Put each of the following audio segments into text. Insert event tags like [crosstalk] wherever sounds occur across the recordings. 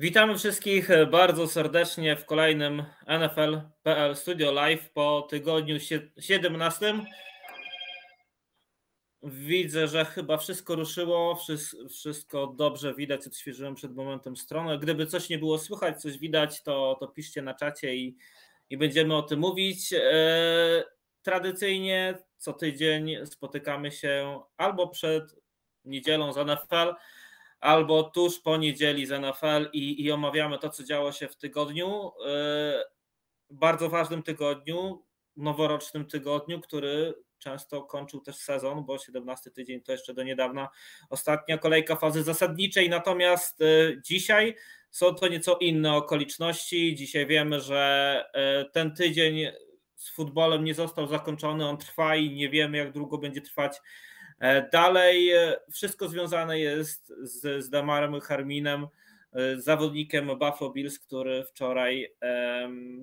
Witamy wszystkich bardzo serdecznie w kolejnym NFL.pl Studio Live po tygodniu 17. Widzę, że chyba wszystko ruszyło, wszystko dobrze widać. Odświeżyłem przed momentem stronę. Gdyby coś nie było słychać, coś widać, to, to piszcie na czacie i, i będziemy o tym mówić. E, tradycyjnie co tydzień spotykamy się albo przed niedzielą z NFL, albo tuż po niedzieli z NFL i, i omawiamy to, co działo się w tygodniu. E, bardzo ważnym tygodniu, noworocznym tygodniu, który często kończył też sezon, bo 17 tydzień to jeszcze do niedawna ostatnia kolejka fazy zasadniczej. Natomiast e, dzisiaj są to nieco inne okoliczności. Dzisiaj wiemy, że e, ten tydzień z futbolem nie został zakończony, on trwa i nie wiemy, jak długo będzie trwać dalej e, wszystko związane jest z, z Damarem Harminem, e, zawodnikiem Buffalo Bills, który wczoraj,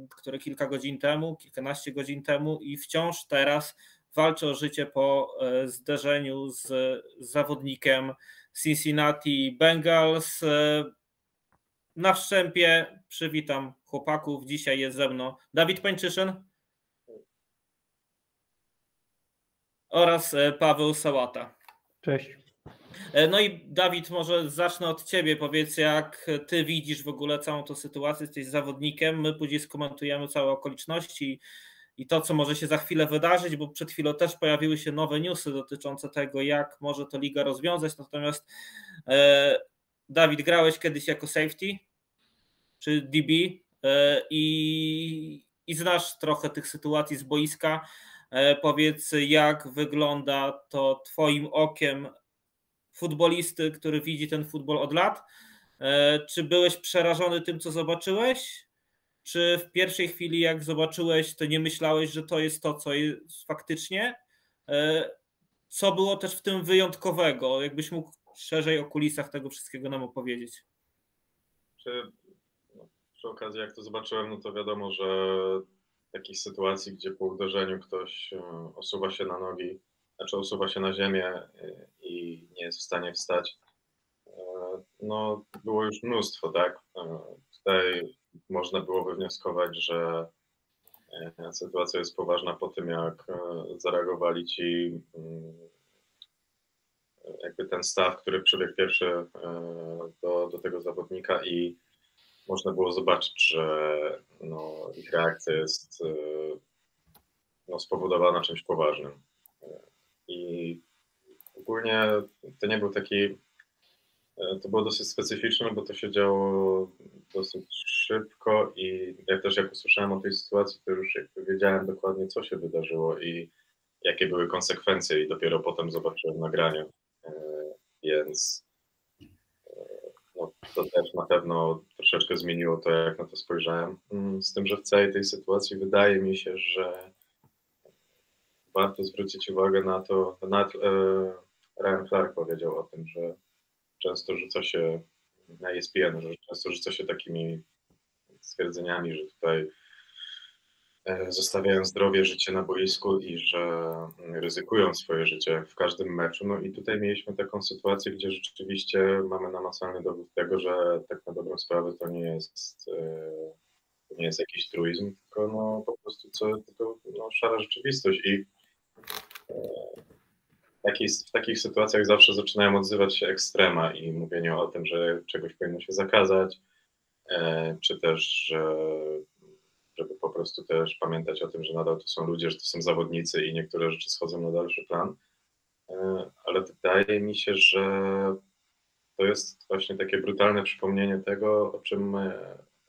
który kilka godzin temu, kilkanaście godzin temu i wciąż teraz walczy o życie po zderzeniu z zawodnikiem Cincinnati Bengals. Na wstępie przywitam chłopaków. Dzisiaj jest ze mną Dawid Pańczyszyn. Oraz e, Paweł Sałata. Cześć. E, no i Dawid, może zacznę od Ciebie. Powiedz, jak Ty widzisz w ogóle całą tą sytuację, jesteś zawodnikiem, my później skomentujemy całe okoliczności i to, co może się za chwilę wydarzyć, bo przed chwilą też pojawiły się nowe newsy dotyczące tego, jak może to liga rozwiązać. Natomiast e, Dawid, grałeś kiedyś jako safety czy DB e, i, i znasz trochę tych sytuacji z boiska. E, powiedz, jak wygląda to Twoim okiem futbolisty, który widzi ten futbol od lat? E, czy byłeś przerażony tym, co zobaczyłeś? Czy w pierwszej chwili, jak zobaczyłeś, to nie myślałeś, że to jest to, co jest faktycznie? E, co było też w tym wyjątkowego? Jakbyś mógł szerzej o kulisach tego wszystkiego nam opowiedzieć? Przy, no, przy okazji, jak to zobaczyłem, no to wiadomo, że takich sytuacji, gdzie po uderzeniu ktoś e, osuwa się na nogi, znaczy osuwa się na ziemię e, i nie jest w stanie wstać. E, no, było już mnóstwo, tak? Tutaj można było wywnioskować, że sytuacja jest poważna po tym, jak zareagowali ci mm, jakby ten staw, który przybiegł pierwszy do, do tego zawodnika i można było zobaczyć, że no, ich reakcja jest e, no, spowodowana czymś poważnym. I ogólnie to nie był taki, e, to było dosyć specyficzne, bo to się działo dosyć szybko i ja też jak usłyszałem o tej sytuacji, to już wiedziałem dokładnie, co się wydarzyło i jakie były konsekwencje i dopiero potem zobaczyłem nagranie. E, więc to też na pewno troszeczkę zmieniło to, jak na to spojrzałem. Mm, z tym, że w całej tej sytuacji wydaje mi się, że warto zwrócić uwagę na to, nawet e, Ryan Clark powiedział o tym, że często rzuca się na ESPN, że często rzuca się takimi stwierdzeniami, że tutaj zostawiają zdrowie, życie na boisku i że ryzykują swoje życie w każdym meczu. No i tutaj mieliśmy taką sytuację, gdzie rzeczywiście mamy namacalny dowód tego, że tak na dobrą sprawę to nie jest, e, to nie jest jakiś truizm, tylko no po prostu co, tylko no, szara rzeczywistość i e, w takich sytuacjach zawsze zaczynają odzywać się ekstrema i mówienie o tym, że czegoś powinno się zakazać, czy też, że żeby po prostu też pamiętać o tym, że nadal to są ludzie, że to są zawodnicy i niektóre rzeczy schodzą na dalszy plan. E, ale wydaje mi się, że to jest właśnie takie brutalne przypomnienie tego, o czym,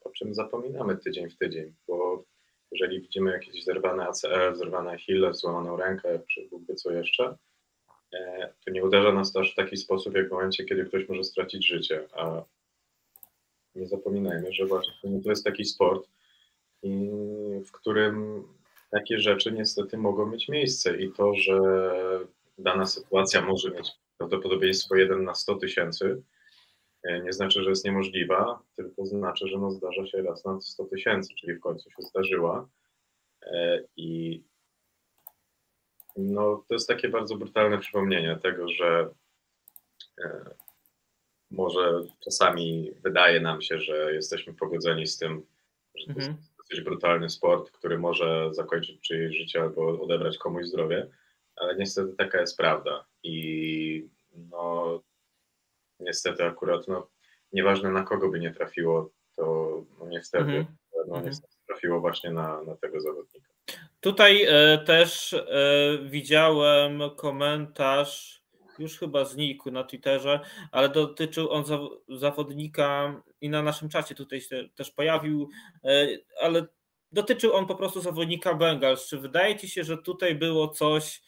o czym zapominamy tydzień w tydzień, bo jeżeli widzimy jakieś zerwane ACL, zerwane Achille, złamaną rękę, czy Bóg co jeszcze, e, to nie uderza nas to aż w taki sposób, jak w momencie, kiedy ktoś może stracić życie. A nie zapominajmy, że właśnie to jest taki sport, w którym takie rzeczy niestety mogą mieć miejsce i to, że dana sytuacja może mieć prawdopodobieństwo 1 na 100 tysięcy, e, nie znaczy, że jest niemożliwa, tylko znaczy, że no zdarza się raz na 100 tysięcy, czyli w końcu się zdarzyła. E, I no, to jest takie bardzo brutalne przypomnienie tego, że e, może czasami wydaje nam się, że jesteśmy pogodzeni z tym, że to Mhm. jest dosyć brutalny sport, który może zakończyć czyjeś życie albo odebrać komuś zdrowie, ale niestety taka jest prawda. I no, niestety akurat, no, nieważne na kogo by nie trafiło, to no, niestety, Mhm. no, Mhm. niestety trafiło właśnie na, na tego zawodnika. Tutaj e, też e, widziałem komentarz, już chyba znikł na Twitterze, ale dotyczył on zaw- zawodnika i na naszym czacie tutaj się też pojawił, e, ale dotyczył on po prostu zawodnika Bengals. Czy wydaje Ci się, że tutaj było coś,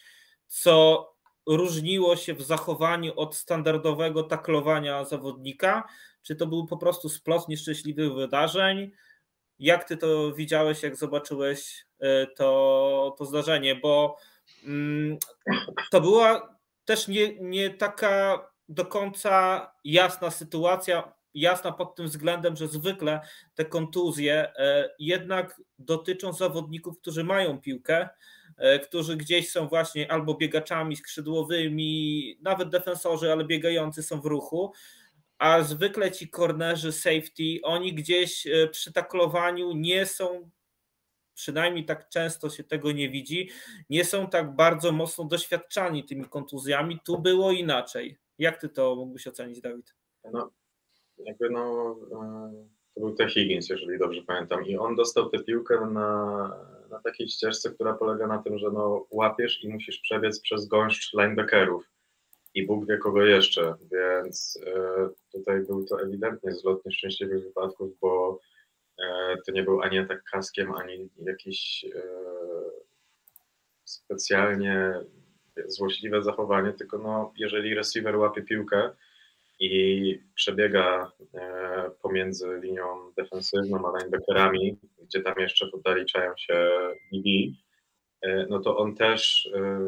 co różniło się w zachowaniu od standardowego taklowania zawodnika? Czy to był po prostu splot nieszczęśliwych wydarzeń? Jak ty to widziałeś, jak zobaczyłeś e, to, to zdarzenie? Bo mm, to była też nie, nie taka do końca jasna sytuacja, jasna pod tym względem, że zwykle te kontuzje e, jednak dotyczą zawodników, którzy mają piłkę, e, którzy gdzieś są właśnie albo biegaczami skrzydłowymi, nawet defensorzy, ale biegający są w ruchu a zwykle ci cornerzy safety, oni gdzieś e, przy taklowaniu nie są, przynajmniej tak często się tego nie widzi, nie są tak bardzo mocno doświadczani tymi kontuzjami. Tu było inaczej. Jak ty to mógłbyś ocenić, Dawid? No, jakby no, e, to był te Higgins, jeżeli dobrze pamiętam, i on dostał tę piłkę na, na takiej ścieżce, która polega na tym, że no, łapiesz i musisz przebiec przez gąszcz linebackerów i Bóg wie kogo jeszcze, więc e, tutaj był to ewidentnie zlot nieszczęśliwych wypadków, bo to nie był ani atak kaskiem, ani jakiś e, specjalnie złośliwe zachowanie, tylko no, jeżeli receiver łapie piłkę i przebiega e, pomiędzy linią defensywną a linebackerami, gdzie tam jeszcze doliczają się BB, e, no to on też e,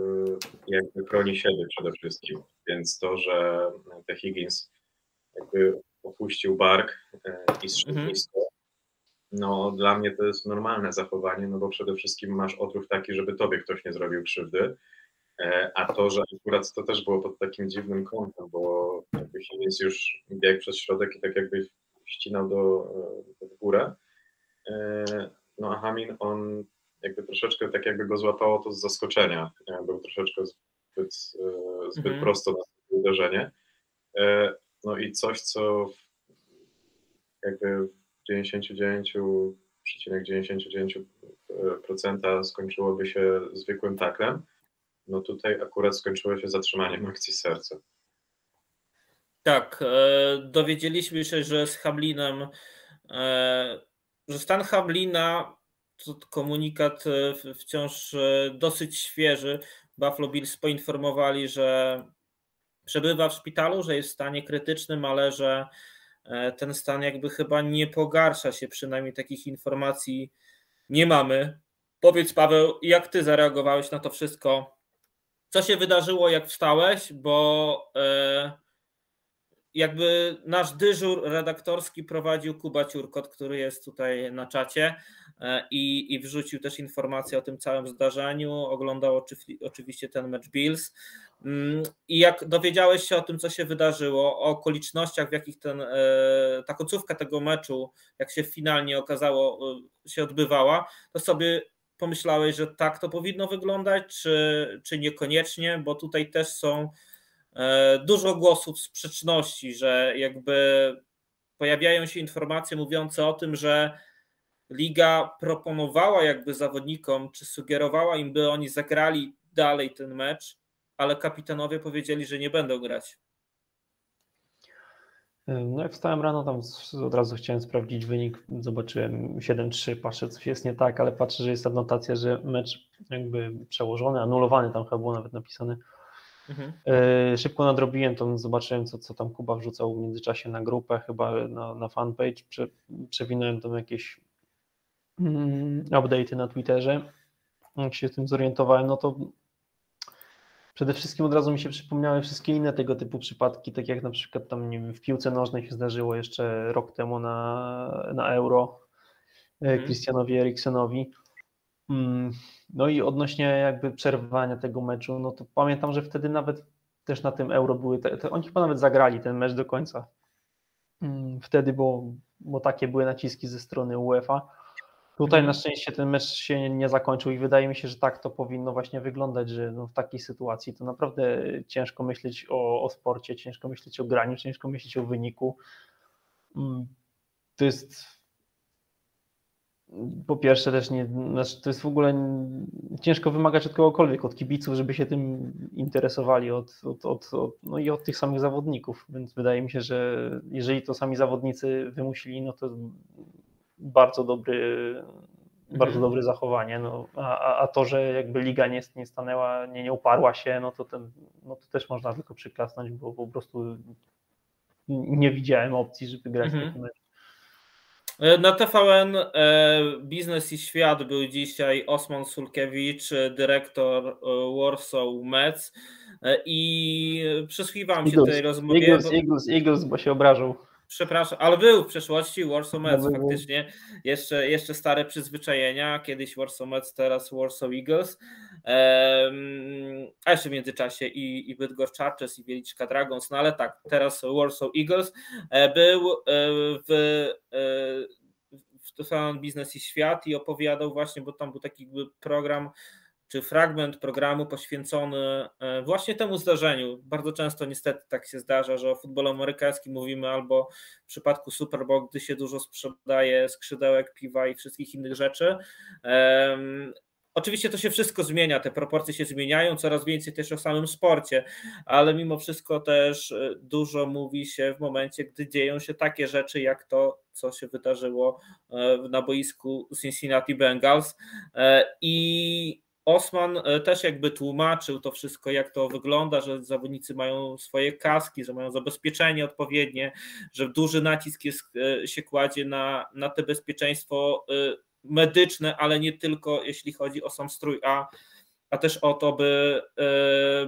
jakby chroni siebie przede wszystkim. Więc to, że te Higgins jakby opuścił bark e, i zszedł Mhm. nisko, no dla mnie to jest normalne zachowanie, no bo przede wszystkim masz odruch taki, żeby tobie ktoś nie zrobił krzywdy, E, a to, że akurat to też było pod takim dziwnym kątem, bo jakby Higgins już biegł przez środek i tak jakby ścinał do, e, w górę, E, no a Hamin on jakby troszeczkę tak jakby go złapało to z zaskoczenia, był troszeczkę zbyt, zbyt Mhm. prosto na uderzenie, no i coś, co jakby w 99,99% skończyłoby się zwykłym taklem, no tutaj akurat skończyło się zatrzymaniem akcji serca. Tak, e, dowiedzieliśmy się, że z Hamlinem, e, że stan Hamlina, to komunikat e, wciąż dosyć świeży. Buffalo Bills poinformowali, że przebywa w szpitalu, że jest w stanie krytycznym, ale że ten stan jakby chyba nie pogarsza się, przynajmniej takich informacji nie mamy. Powiedz Paweł, jak ty zareagowałeś na to wszystko? Co się wydarzyło, jak wstałeś? Bo e, jakby nasz dyżur redaktorski prowadził Kuba Ciurkot, który jest tutaj na czacie e, i, i wrzucił też informacje o tym całym zdarzeniu. Oglądał oczywi- oczywiście ten mecz Bills. Mm, I jak dowiedziałeś się o tym, co się wydarzyło, o okolicznościach, w jakich ten, e, ta końcówka tego meczu, jak się finalnie okazało, e, się odbywała, to sobie pomyślałeś, że tak to powinno wyglądać, czy, czy niekoniecznie, bo tutaj też są e, dużo głosów sprzeczności, że jakby pojawiają się informacje mówiące o tym, że liga proponowała jakby zawodnikom, czy sugerowała im, by oni zagrali dalej ten mecz, ale kapitanowie powiedzieli, że nie będą grać. No jak wstałem rano, tam od razu chciałem sprawdzić wynik, zobaczyłem 7-3, patrzę coś jest nie tak, ale patrzę, że jest tam notacja, że mecz jakby przełożony, anulowany, tam chyba było nawet napisane. Mhm. E, Szybko nadrobiłem to, zobaczyłem co, co tam Kuba wrzucał w międzyczasie na grupę, chyba na, na fanpage, Prze, przewinąłem tam jakieś update'y na Twitterze. Jak się tym zorientowałem, no to Przede wszystkim od razu mi się przypomniały wszystkie inne tego typu przypadki, tak jak na przykład tam nie wiem, w piłce nożnej się zdarzyło jeszcze rok temu na, na Euro Mhm. Christianowi Erikssonowi. Mm, No i odnośnie jakby przerwania tego meczu, no to pamiętam, że wtedy nawet też na tym Euro były, te, te, oni chyba nawet zagrali ten mecz do końca. mm, wtedy, bo, bo takie były naciski ze strony UEFA. Tutaj Mhm. na szczęście ten mecz się nie zakończył i wydaje mi się, że tak to powinno właśnie wyglądać, że no w takiej sytuacji to naprawdę ciężko myśleć o, o sporcie, ciężko myśleć o graniu, ciężko myśleć o wyniku. Mm, To jest po pierwsze też nie, znaczy to jest w ogóle ciężko wymagać od kogokolwiek, od kibiców, żeby się tym interesowali, od, od, od, od, no i od tych samych zawodników, więc wydaje mi się, że jeżeli to sami zawodnicy wymusili, no to bardzo dobry, bardzo Mhm. dobre zachowanie, no, a, a- to, że jakby liga nie, nie stanęła, nie, nie uparła się, no to, ten, no to też można tylko przyklasnąć, bo po prostu nie widziałem opcji, żeby grać Mhm. taki mecz. Na TVN e, Biznes i Świat był dzisiaj Osman Sulkiewicz, dyrektor e, Warsaw Mets e, i przysłuchiwałem się tej rozmowie. Eagles, bo- Eagles, Eagles, bo się obrażał. Przepraszam, ale był w przeszłości Warsaw Mets No, był. faktycznie. Jeszcze, jeszcze stare przyzwyczajenia. Kiedyś Warsaw Mets, teraz Warsaw Eagles. A jeszcze w międzyczasie i, i Bydgoszcz Chargers i Wieliczka Dragons. No ale tak, teraz Warsaw Eagles. E, Był e, w, e, w TVN Biznes i Świat i opowiadał właśnie, bo tam był taki program czy fragment programu poświęcony e, właśnie temu zdarzeniu. Bardzo często niestety tak się zdarza, że o futbolu amerykańskim mówimy albo w przypadku Super Bowl, gdy się dużo sprzedaje skrzydełek, piwa i wszystkich innych rzeczy. Em, Oczywiście to się wszystko zmienia, te proporcje się zmieniają, coraz więcej też o samym sporcie, ale mimo wszystko też e, dużo mówi się w momencie, gdy dzieją się takie rzeczy, jak to, co się wydarzyło e, na boisku Cincinnati Bengals. I Osman e, też jakby tłumaczył to wszystko, jak to wygląda, że zawodnicy mają swoje kaski, że mają zabezpieczenie odpowiednie, że duży nacisk jest, e, się kładzie na, na te bezpieczeństwo e, medyczne, ale nie tylko jeśli chodzi o sam strój, a, a też o to, by,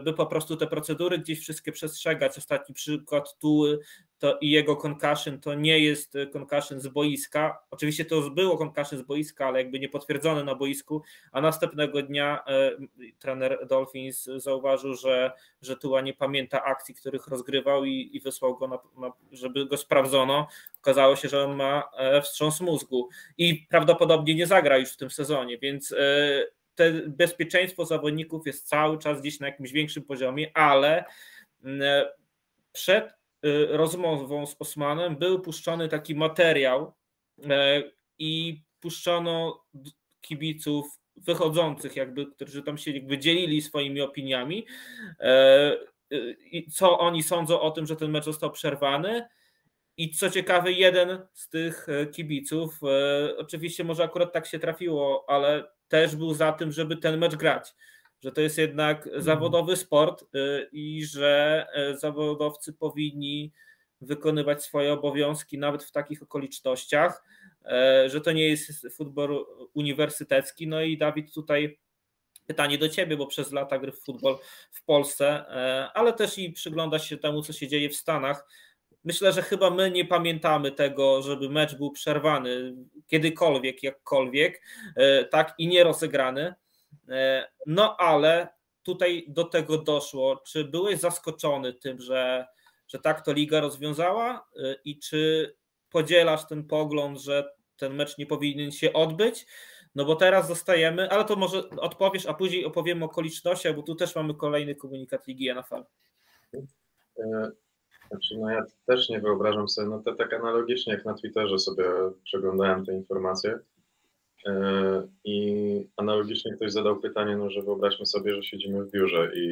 by po prostu te procedury gdzieś wszystkie przestrzegać. Ostatni przykład Tuły to i jego concussion to nie jest concussion z boiska. Oczywiście to było concussion z boiska, ale jakby nie potwierdzone na boisku, a następnego dnia e, trener Dolphins zauważył, że, że Tua nie pamięta akcji, których rozgrywał i, i wysłał go, na, na, żeby go sprawdzono. Okazało się, że on ma e, wstrząs mózgu i prawdopodobnie nie zagra już w tym sezonie, więc e, te bezpieczeństwo zawodników jest cały czas gdzieś na jakimś większym poziomie, ale przed rozmową z Osmanem był puszczony taki materiał e, i puszczono d- kibiców wychodzących, jakby, którzy tam się jakby dzielili swoimi opiniami, e, y, co oni sądzą o tym, że ten mecz został przerwany. I co ciekawe, jeden z tych e, kibiców, oczywiście może akurat tak się trafiło, ale też był za tym, żeby ten mecz grać. Że to jest jednak zawodowy sport e, i że e, zawodowcy powinni wykonywać swoje obowiązki nawet w takich okolicznościach, e, że to nie jest futbol uniwersytecki. No i Dawid, tutaj pytanie do ciebie, bo przez lata gry w futbol w Polsce, e, ale też i przygląda się temu, co się dzieje w Stanach. Myślę, że chyba my nie pamiętamy tego, żeby mecz był przerwany kiedykolwiek, jakkolwiek, tak i nie rozegrany. E, No ale tutaj do tego doszło. Czy byłeś zaskoczony tym, że, że tak to liga rozwiązała e, i czy podzielasz ten pogląd, że ten mecz nie powinien się odbyć? No bo teraz zostajemy, ale to może odpowiesz, a później opowiemy o okolicznościach, bo tu też mamy kolejny komunikat Ligi NFL. E, Znaczy, no ja też nie wyobrażam sobie, no to tak analogicznie jak na Twitterze sobie przeglądałem te informacje i analogicznie ktoś zadał pytanie, no że wyobraźmy sobie, że siedzimy w biurze i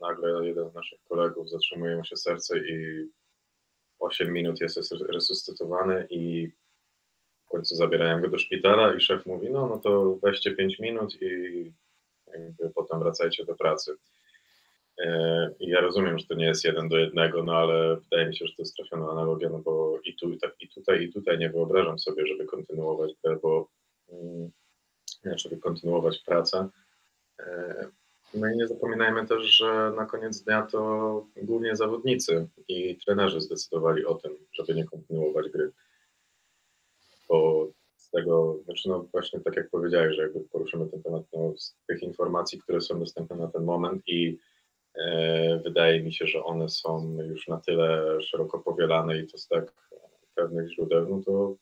nagle jeden z naszych kolegów zatrzymuje mu się serce i 8 minut jest res- resuscytowany i w końcu zabierają go do szpitala i szef mówi, no, no to weźcie 5 minut i potem wracajcie do pracy. E, I ja rozumiem, że to nie jest jeden do jednego, no ale wydaje mi się, że to jest trafiona analogia, no bo i, tu, tak, i tutaj, i tutaj nie wyobrażam sobie, żeby kontynuować grę, bo żeby kontynuować pracę. E, No i nie zapominajmy też, że na koniec dnia to głównie zawodnicy i trenerzy zdecydowali o tym, żeby nie kontynuować gry. Bo z tego, znaczy no właśnie tak jak powiedziałeś, że jakby poruszymy ten temat, no z tych informacji, które są dostępne na ten moment i E, Wydaje mi się, że one są już na tyle szeroko powielane i to jest tak pewnych źródeł, no to,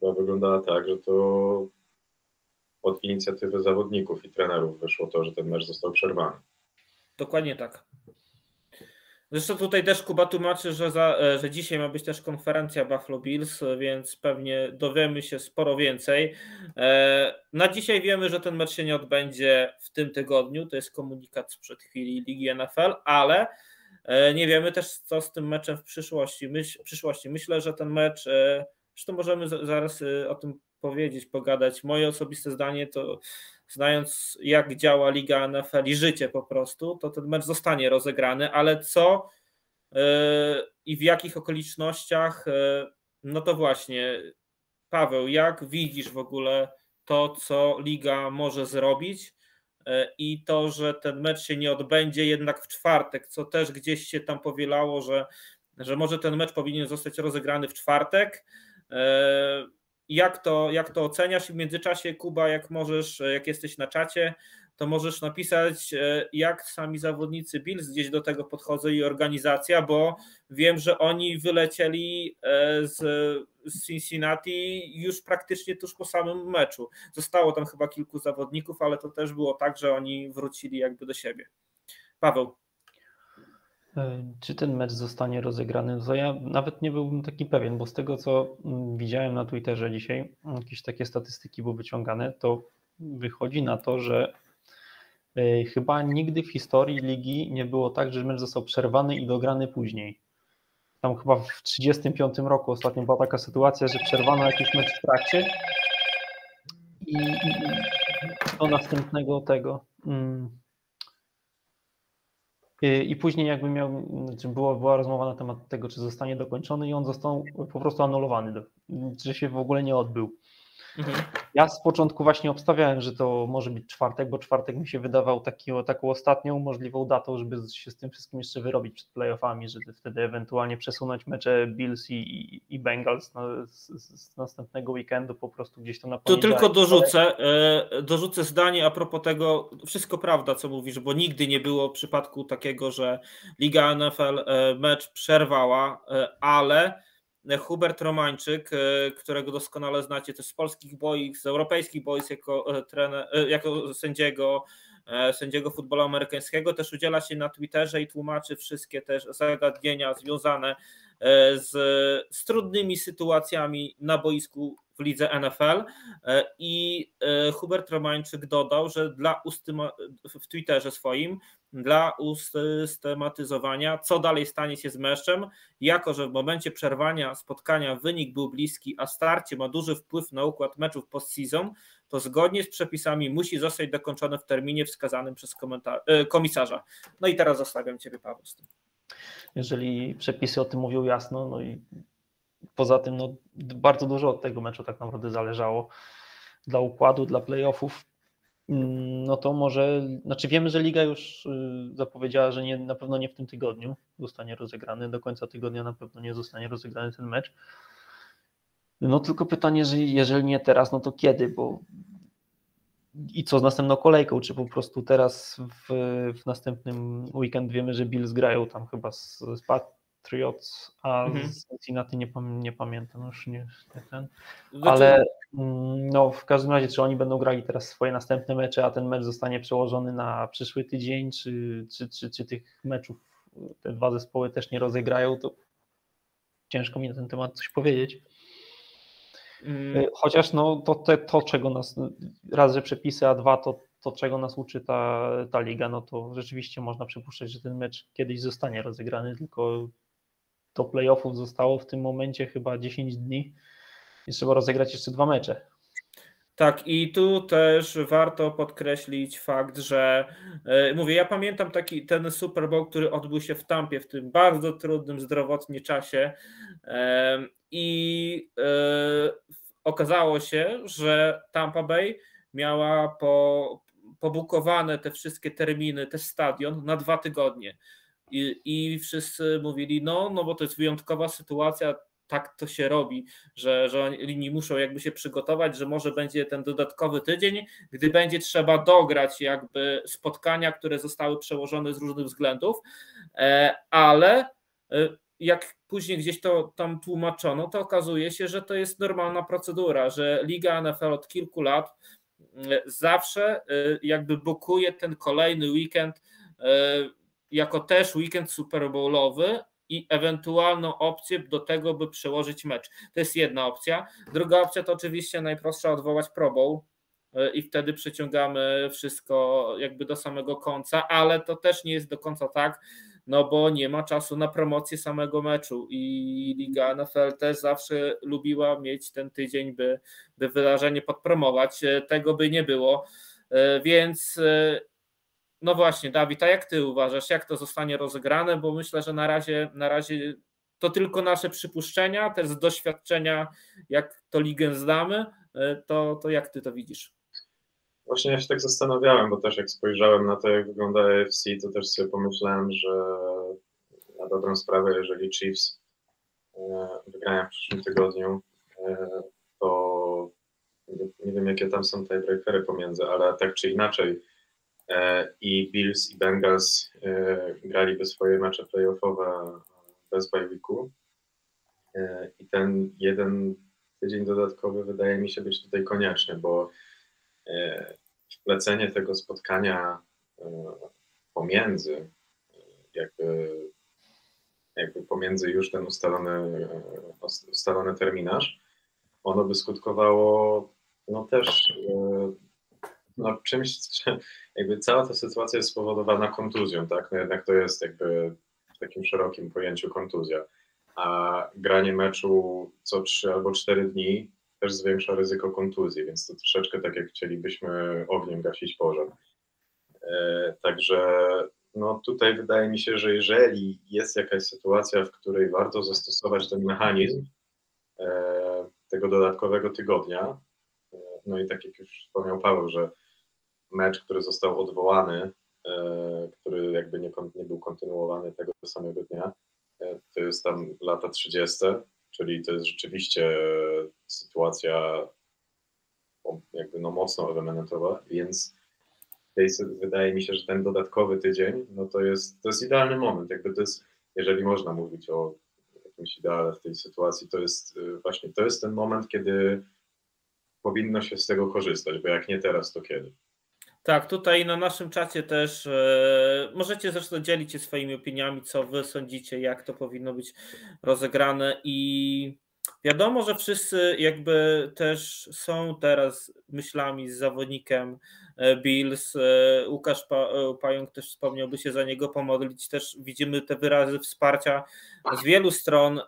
to wyglądała tak, że to od inicjatywy zawodników i trenerów wyszło to, że ten mecz został przerwany. Dokładnie tak. Zresztą tutaj też Kuba tłumaczy, że, za, e, że dzisiaj ma być też konferencja Buffalo Bills, więc pewnie dowiemy się sporo więcej. E, na dzisiaj wiemy, że ten mecz się nie odbędzie w tym tygodniu, to jest komunikat sprzed chwili Ligi NFL, ale e, nie wiemy też co z tym meczem w przyszłości. Przyszłości. Myślę, że ten mecz, zresztą możemy zaraz o tym powiedzieć, pogadać. Moje osobiste zdanie to znając jak działa Liga NFL i życie po prostu, to ten mecz zostanie rozegrany, ale co yy, i w jakich okolicznościach, yy, no to właśnie Paweł, jak widzisz w ogóle to, co Liga może zrobić yy, i to, że ten mecz się nie odbędzie jednak w czwartek, co też gdzieś się tam powielało, że, że może ten mecz powinien zostać rozegrany w czwartek jak to, jak to oceniasz? I w międzyczasie, Kuba, jak możesz, jak jesteś na czacie, to możesz napisać, e, jak sami zawodnicy Bills gdzieś do tego podchodzą i organizacja, bo wiem, że oni wylecieli e, z Cincinnati już praktycznie tuż po samym meczu. Zostało tam chyba kilku zawodników, ale to też było tak, że oni wrócili jakby do siebie. Paweł. E, czy ten mecz zostanie rozegrany? To ja nawet nie byłbym taki pewien, bo z tego co mm, widziałem na Twitterze dzisiaj, jakieś takie statystyki były wyciągane, to wychodzi na to, że e, chyba nigdy w historii ligi nie było tak, że mecz został przerwany i dograny później. Tam chyba w 1935 roku ostatnio była taka sytuacja, że przerwano jakiś mecz w trakcie i, do następnego tego. Y, I później jakby miał, znaczy była, była rozmowa na temat tego, czy zostanie dokończony i on został po prostu anulowany, że się w ogóle nie odbył. Mhm. Ja z początku właśnie obstawiałem, że to może być czwartek, bo czwartek mi się wydawał taki, taką ostatnią możliwą datą, żeby się z tym wszystkim jeszcze wyrobić przed playoffami, żeby wtedy ewentualnie przesunąć mecze Bills i, i Bengals na, z, z, następnego weekendu po prostu gdzieś to na Tu tylko dorzucę, e, dorzucę zdanie a propos tego, wszystko prawda co mówisz, bo nigdy nie było przypadku takiego, że Liga NFL e, mecz przerwała, e, ale Hubert Romańczyk, e, którego doskonale znacie też z polskich boisk, z europejskich boisk jako, e, trener, e, jako sędziego, sędziego futbolu amerykańskiego, też udziela się na Twitterze i tłumaczy wszystkie też zagadnienia związane z, z trudnymi sytuacjami na boisku w lidze NFL i Hubert Romańczyk dodał, że dla ustyma, w Twitterze swoim dla usystematyzowania, co dalej stanie się z meczem, jako że w momencie przerwania spotkania wynik był bliski, a starcie ma duży wpływ na układ meczów postseason, to zgodnie z przepisami musi zostać dokończone w terminie wskazanym przez e, komisarza. No i teraz zostawiam Ciebie, Paweł. Jeżeli przepisy o tym mówią jasno, no i poza tym no, bardzo dużo od tego meczu tak naprawdę zależało dla układu, dla playoffów. No to może, znaczy wiemy, że Liga już y, zapowiedziała, że nie, na pewno nie w tym tygodniu zostanie rozegrany, do końca tygodnia na pewno nie zostanie rozegrany ten mecz. No tylko pytanie, że jeżeli nie teraz, no to kiedy, bo i co z następną kolejką, czy po prostu teraz w, w następnym weekend wiemy, że Bills grają tam chyba z, z Patriots, a mhm. z Cincinnati nie, nie pamiętam już nie, nie ten, znaczy- ale mm, no w każdym razie, czy oni będą grali teraz swoje następne mecze, a ten mecz zostanie przełożony na przyszły tydzień, czy, czy, czy, czy tych meczów te dwa zespoły też nie rozegrają, to ciężko mi na ten temat coś powiedzieć. Mm. Y, chociaż no, to, te, to, czego nas, raz, że przepisy, a dwa, to, to czego nas uczy ta, ta liga, no to rzeczywiście można przypuszczać, że ten mecz kiedyś zostanie rozegrany, tylko do playoffów zostało w tym momencie chyba 10 dni i trzeba rozegrać jeszcze dwa mecze. Tak, i tu też warto podkreślić fakt, że yy, mówię, ja pamiętam taki ten Super Bowl, który odbył się w Tampie w tym bardzo trudnym zdrowotnie czasie yy, i yy, okazało się, że Tampa Bay miała po, pobukowane te wszystkie terminy, też stadion na dwa tygodnie. I, I wszyscy mówili, no, no bo to jest wyjątkowa sytuacja, tak to się robi, że, że oni muszą jakby się przygotować, że może będzie ten dodatkowy tydzień, gdy będzie trzeba dograć jakby spotkania, które zostały przełożone z różnych względów, e, ale e, jak później gdzieś to tam tłumaczono, to okazuje się, że to jest normalna procedura, że Liga NFL od kilku lat zawsze jakby bukuje ten kolejny weekend jako też weekend Super Bowlowy i ewentualną opcję do tego, by przełożyć mecz. To jest jedna opcja. Druga opcja to oczywiście najprostsza odwołać Pro Bowl e, i wtedy przeciągamy wszystko jakby do samego końca, ale to też nie jest do końca tak, no bo nie ma czasu na promocję samego meczu i Liga NFL też zawsze lubiła mieć ten tydzień, by, by wydarzenie podpromować. E, tego by nie było, e, więc no właśnie, Dawid, a jak ty uważasz, jak to zostanie rozegrane? Bo myślę, że na razie, na razie to tylko nasze przypuszczenia, też z doświadczenia, jak to ligę zdamy, e, to, to jak ty to widzisz? Właśnie ja się tak zastanawiałem, bo też jak spojrzałem na to, jak wygląda AFC, to też sobie pomyślałem, że na dobrą sprawę, jeżeli Chiefs e, wygrają w przyszłym tygodniu, e, to nie wiem, jakie tam są tiebreakery pomiędzy, ale tak czy inaczej, i Bills i Bengals e, graliby swoje mecze playoffowe bez bajwiku. E, I ten jeden tydzień dodatkowy wydaje mi się być tutaj konieczny, bo wplecenie tego spotkania pomiędzy jakby, jakby pomiędzy już ten ustalony, ustalony terminarz, ono by skutkowało no też no, czymś, jakby cała ta sytuacja jest spowodowana kontuzją, tak? No jednak to jest jakby w takim szerokim pojęciu kontuzja. A granie meczu co 3 albo 4 dni też zwiększa ryzyko kontuzji, więc to troszeczkę tak jak chcielibyśmy ogniem gasić pożar. E, także no tutaj wydaje mi się, że jeżeli jest jakaś sytuacja, w której warto zastosować ten mechanizm e, tego dodatkowego tygodnia, e, no i tak jak już wspomniał Paweł, że mecz, który został odwołany, e, który jakby nie, nie był kontynuowany tego samego dnia, e, to jest tam lata 30., czyli to jest rzeczywiście sytuacja jakby no mocno elementowa, więc wydaje mi się, że ten dodatkowy tydzień, no to jest, to jest idealny moment, jakby to jest, jeżeli można mówić o jakimś ideale w tej sytuacji, to jest e, właśnie, to jest ten moment, kiedy powinno się z tego korzystać, bo jak nie teraz, to kiedy? Tak, tutaj na naszym czacie też e, możecie zresztą dzielić się swoimi opiniami, co wy sądzicie, jak to powinno być rozegrane i wiadomo, że wszyscy jakby też są teraz myślami z zawodnikiem e, Bills. E, Łukasz Pająk też wspomniał, by się za niego pomodlić. Też widzimy te wyrazy wsparcia z wielu stron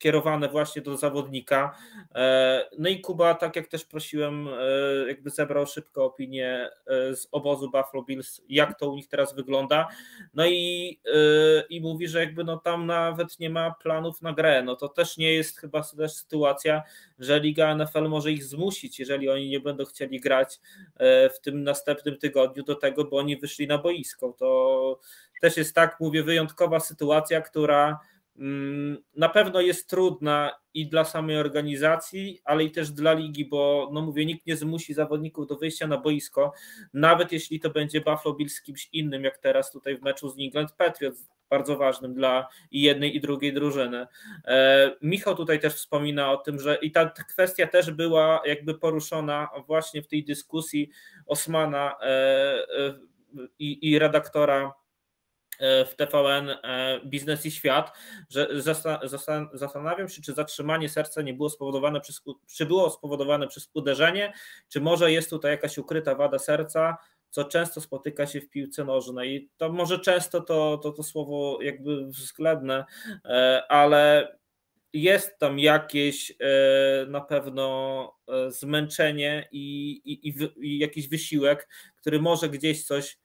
kierowane właśnie do zawodnika. E, no i Kuba, tak jak też prosiłem, e, jakby zebrał szybko opinię e, z obozu Buffalo Bills, jak to u nich teraz wygląda. No i, i mówi, że jakby no tam nawet nie ma planów na grę. No to też nie jest chyba też sytuacja, że Liga NFL może ich zmusić, jeżeli oni nie będą chcieli grać w tym następnym tygodniu do tego, bo oni wyszli na boisko. To też jest tak, mówię, wyjątkowa sytuacja, która na pewno jest trudna i dla samej organizacji, ale i też dla ligi, bo no mówię, nikt nie zmusi zawodników do wyjścia na boisko, nawet jeśli to będzie Buffalo Bills z kimś innym, jak teraz tutaj w meczu z England Patriots, bardzo ważnym dla i jednej i drugiej drużyny. E, Michał tutaj też wspomina o tym, że i ta kwestia też była jakby poruszona właśnie w tej dyskusji Osmana e, e, i, i redaktora w TVN e, Biznes i Świat, że zastanawiam się, czy zatrzymanie serca nie było spowodowane przez, czy było spowodowane przez uderzenie, czy może jest tutaj jakaś ukryta wada serca, co często spotyka się w piłce nożnej. I to może często to, to, to słowo jakby względne, e, ale jest tam jakieś na pewno zmęczenie i, i, i, i jakiś wysiłek, który może gdzieś coś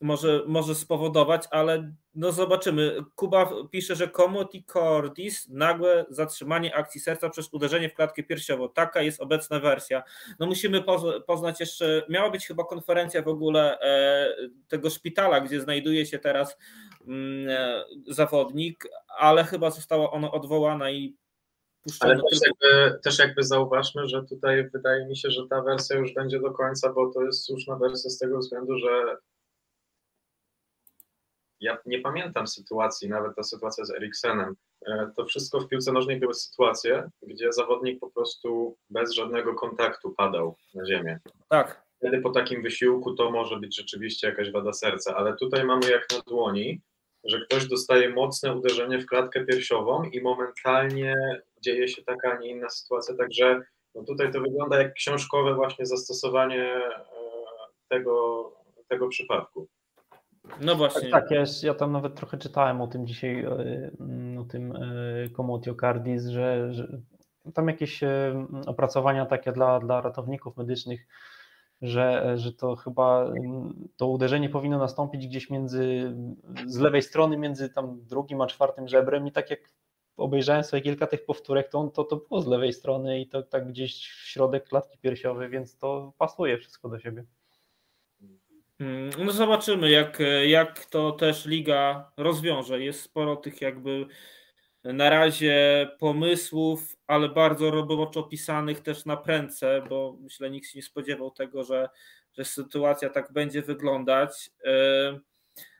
może, może spowodować, ale no zobaczymy. Kuba pisze, że Comoti Cordis, nagłe zatrzymanie akcji serca przez uderzenie w klatkę piersiową. Taka jest obecna wersja. No musimy poznać jeszcze, miała być chyba konferencja w ogóle e, tego szpitala, gdzie znajduje się teraz mm, e, zawodnik, ale chyba została ona odwołana i ale też jakby, też jakby zauważmy, że tutaj wydaje mi się, że ta wersja już będzie do końca, bo to jest słuszna wersja z tego względu, że ja nie pamiętam sytuacji, nawet ta sytuacja z Eriksenem. E, to wszystko w piłce nożnej były sytuacje, gdzie zawodnik po prostu bez żadnego kontaktu padał na ziemię. Tak. Wtedy po takim wysiłku to może być rzeczywiście jakaś wada serca, ale tutaj mamy jak na dłoni, że ktoś dostaje mocne uderzenie w klatkę piersiową i momentalnie dzieje się taka, a nie inna sytuacja, także no tutaj to wygląda jak książkowe właśnie zastosowanie e, tego, tego przypadku. No właśnie. Tak, tak ja, ja, tam nawet trochę czytałem o tym dzisiaj, e, o tym e, Cardis, że, że tam jakieś opracowania takie dla, dla ratowników medycznych, że, że to chyba to uderzenie powinno nastąpić gdzieś między z lewej strony, między tam drugim a czwartym żebrem i tak jak obejrzałem sobie kilka tych powtórek, to, to, to było z lewej strony i to tak gdzieś w środek klatki piersiowej, więc to pasuje wszystko do siebie. Mm, no zobaczymy, jak, jak to też liga rozwiąże. Jest sporo tych jakby na razie pomysłów, ale bardzo roboczo opisanych też na prędce, bo myślę, nikt się nie spodziewał tego, że, że sytuacja tak będzie wyglądać. E,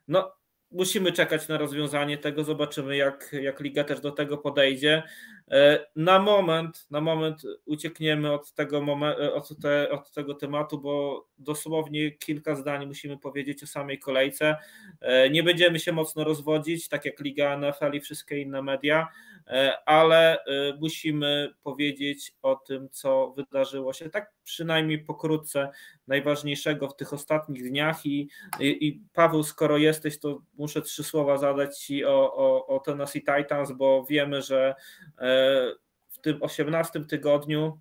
no, musimy czekać na rozwiązanie tego, zobaczymy jak, jak liga też do tego podejdzie. E, na moment, na moment uciekniemy od tego, momen- od, te, od tego tematu, bo dosłownie kilka zdań musimy powiedzieć o samej kolejce. E, nie będziemy się mocno rozwodzić, tak jak Liga NFL i wszystkie inne media. E, ale e, musimy powiedzieć o tym, co wydarzyło się, tak przynajmniej pokrótce, najważniejszego w tych ostatnich dniach. I, i, i Paweł, skoro jesteś, to muszę trzy słowa zadać Ci o, o, o Tennessee Titans, bo wiemy, że e, w tym 18 tygodniu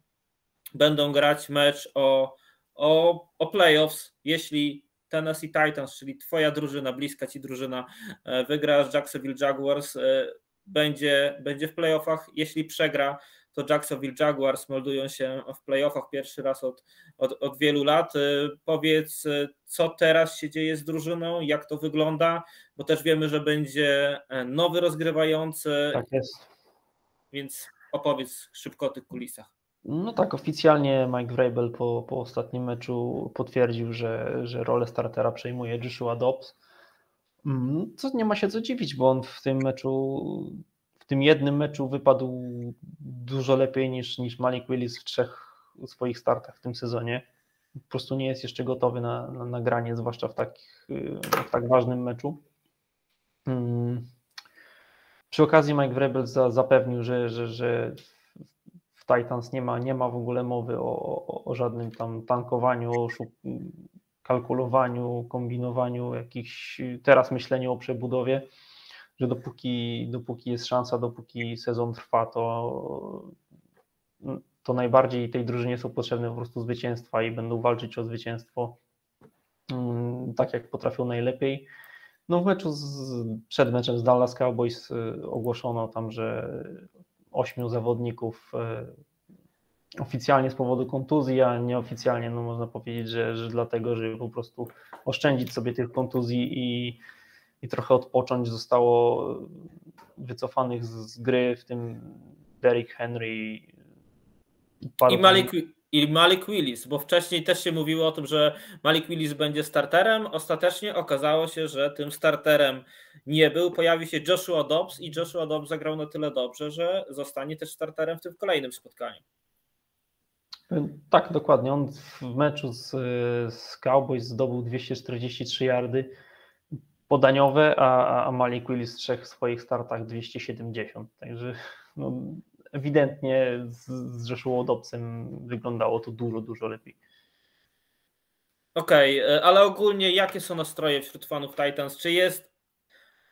będą grać mecz o, o, o playoffs, jeśli Tennessee Titans, czyli twoja drużyna, bliska ci drużyna, wygra z Jacksonville Jaguars, będzie, będzie w playoffach. Jeśli przegra, to Jacksonville Jaguars meldują się w playoffach pierwszy raz od, od, od wielu lat. Y, powiedz, y, co teraz się dzieje z drużyną, jak to wygląda, bo też wiemy, że będzie e, nowy rozgrywający. Tak jest. Więc opowiedz szybko o tych kulisach. No tak, oficjalnie Mike Vrabel po, po ostatnim meczu potwierdził, że, że rolę startera przejmuje Joshua Dobbs. Mm, co nie ma się co dziwić, bo on w tym meczu, w tym jednym meczu wypadł dużo lepiej niż, niż Malik Willis w trzech swoich startach w tym sezonie. Po prostu nie jest jeszcze gotowy na, na nagranie, zwłaszcza w, takich, w tak ważnym meczu. Mm. Przy okazji Mike Vrabel zapewnił, że, że, że w Titans nie ma, nie ma w ogóle mowy o, o, o żadnym tam tankowaniu, o kalkulowaniu, kombinowaniu, jakichś teraz myśleniu o przebudowie, że dopóki, dopóki jest szansa, dopóki sezon trwa, to, to najbardziej tej drużynie są potrzebne po prostu zwycięstwa i będą walczyć o zwycięstwo mm, tak jak potrafią najlepiej. No w meczu z, przed meczem z Dallas Cowboys y, ogłoszono tam, że ośmiu zawodników y, oficjalnie z powodu kontuzji, a nieoficjalnie no można powiedzieć, że, że dlatego, żeby po prostu oszczędzić sobie tych kontuzji i, i trochę odpocząć, zostało wycofanych z, z gry, w tym Derrick Henry i, i Malik, i Malik Willis, bo wcześniej też się mówiło o tym, że Malik Willis będzie starterem. Ostatecznie okazało się, że tym starterem nie był. Pojawi się Joshua Dobbs i Joshua Dobbs zagrał na tyle dobrze, że zostanie też starterem w tym kolejnym spotkaniu. Tak, dokładnie. On w meczu z, z Cowboys zdobył 243 yardy podaniowe, a, a Malik Willis w trzech swoich startach 270. Także no, ewidentnie z, z wyglądało to dużo, dużo lepiej. Okej, okay, ale ogólnie jakie są nastroje wśród fanów Titans? Czy jest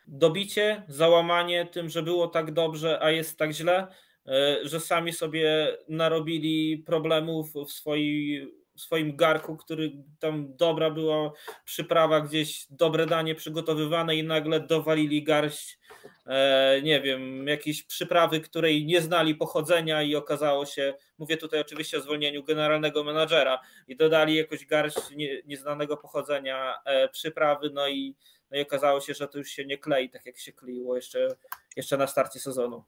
dobicie, załamanie tym, że było tak dobrze, a jest tak źle? E, że sami sobie narobili problemów w, swoi, w swoim garku, który tam dobra była przyprawa, gdzieś dobre danie przygotowywane i nagle dowalili garść, e, nie wiem, jakiejś przyprawy, której nie znali pochodzenia i okazało się, mówię tutaj oczywiście o zwolnieniu generalnego menadżera i dodali jakoś garść nie, nieznanego pochodzenia e, przyprawy, no i, no i okazało się, że to już się nie klei tak jak się kleiło jeszcze, jeszcze na starcie sezonu.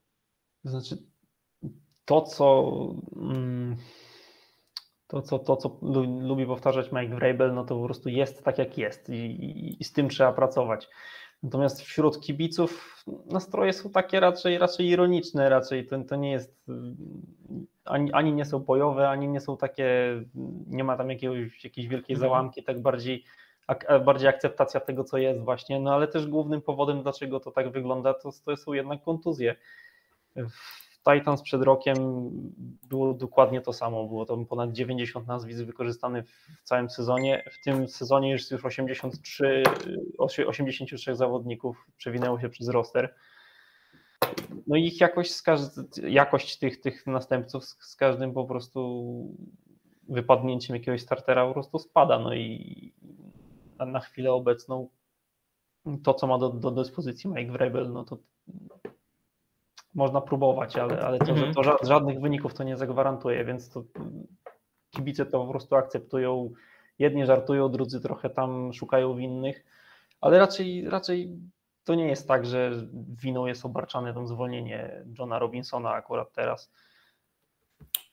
Znaczy, to, co mm, to, co, to, co lubi powtarzać Mike Vrabel, no to po prostu jest tak, jak jest i, i, i z tym trzeba pracować. Natomiast wśród kibiców nastroje są takie raczej, raczej ironiczne, raczej to, to nie jest ani, ani nie są bojowe, ani nie są takie, nie ma tam jakiegoś, jakiejś wielkiej mhm. załamki, tak bardziej, ak, bardziej akceptacja tego, co jest właśnie, no ale też głównym powodem, dlaczego to tak wygląda, to, to są jednak kontuzje. Titans przed rokiem było dokładnie to samo. Było tam ponad 90 nazwisk wykorzystanych w całym sezonie. W tym sezonie już już 83, 83 zawodników przewinęło się przez roster. No ich jakość, jakość tych, tych następców z każdym po prostu wypadnięciem jakiegoś startera po prostu spada. No i na chwilę obecną to, co ma do, do dyspozycji Mike Vrabel, no to można próbować, ale, ale to, mhm. to żadnych wyników to nie zagwarantuje, więc to kibice to po prostu akceptują. Jedni żartują, drudzy trochę tam szukają winnych, ale raczej, raczej to nie jest tak, że winą jest obarczane to zwolnienie Johna Robinsona akurat teraz.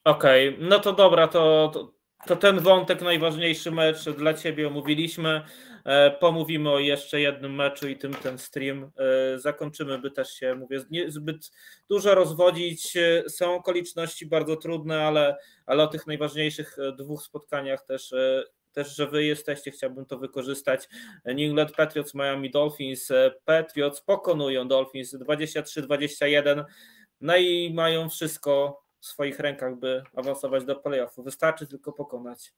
Okej, okay, no to dobra, to, to, to ten wątek, najważniejszy mecz dla Ciebie omówiliśmy. E, pomówimy o jeszcze jednym meczu i tym ten stream e, zakończymy, by też się, mówię, zbyt dużo rozwodzić. E, są okoliczności bardzo trudne, ale, ale o tych najważniejszych dwóch spotkaniach też też, że wy jesteście, chciałbym to wykorzystać. New England Patriots, Miami Dolphins. Patriots pokonują Dolphins 23-21. No i mają wszystko w swoich rękach, by awansować do playoffu. Wystarczy tylko pokonać.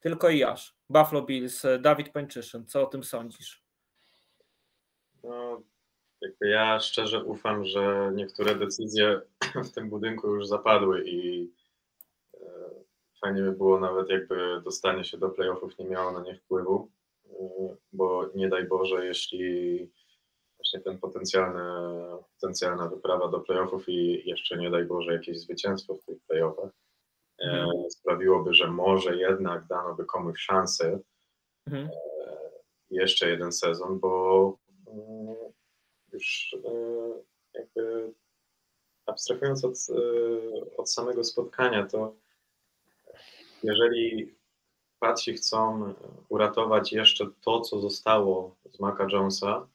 Tylko i aż. Buffalo Bills, Dawid Pańczyszyn, co o tym sądzisz? No, ja szczerze ufam, że niektóre decyzje [clears throat] w tym budynku już zapadły i e, fajnie by było nawet jakby dostanie się do playoffów nie miało na nie wpływu, e, bo nie daj Boże, jeśli właśnie ten potencjalny, potencjalna wyprawa do playoffów i jeszcze nie daj Boże jakieś zwycięstwo w tych playoffach mhm. sprawiłoby, że może jednak dano by komuś szansę mhm. E, jeszcze jeden sezon, bo mm, już e, jakby abstrahując od, od samego spotkania, to jeżeli Patsi chcą uratować jeszcze to, co zostało z Maca Jonesa,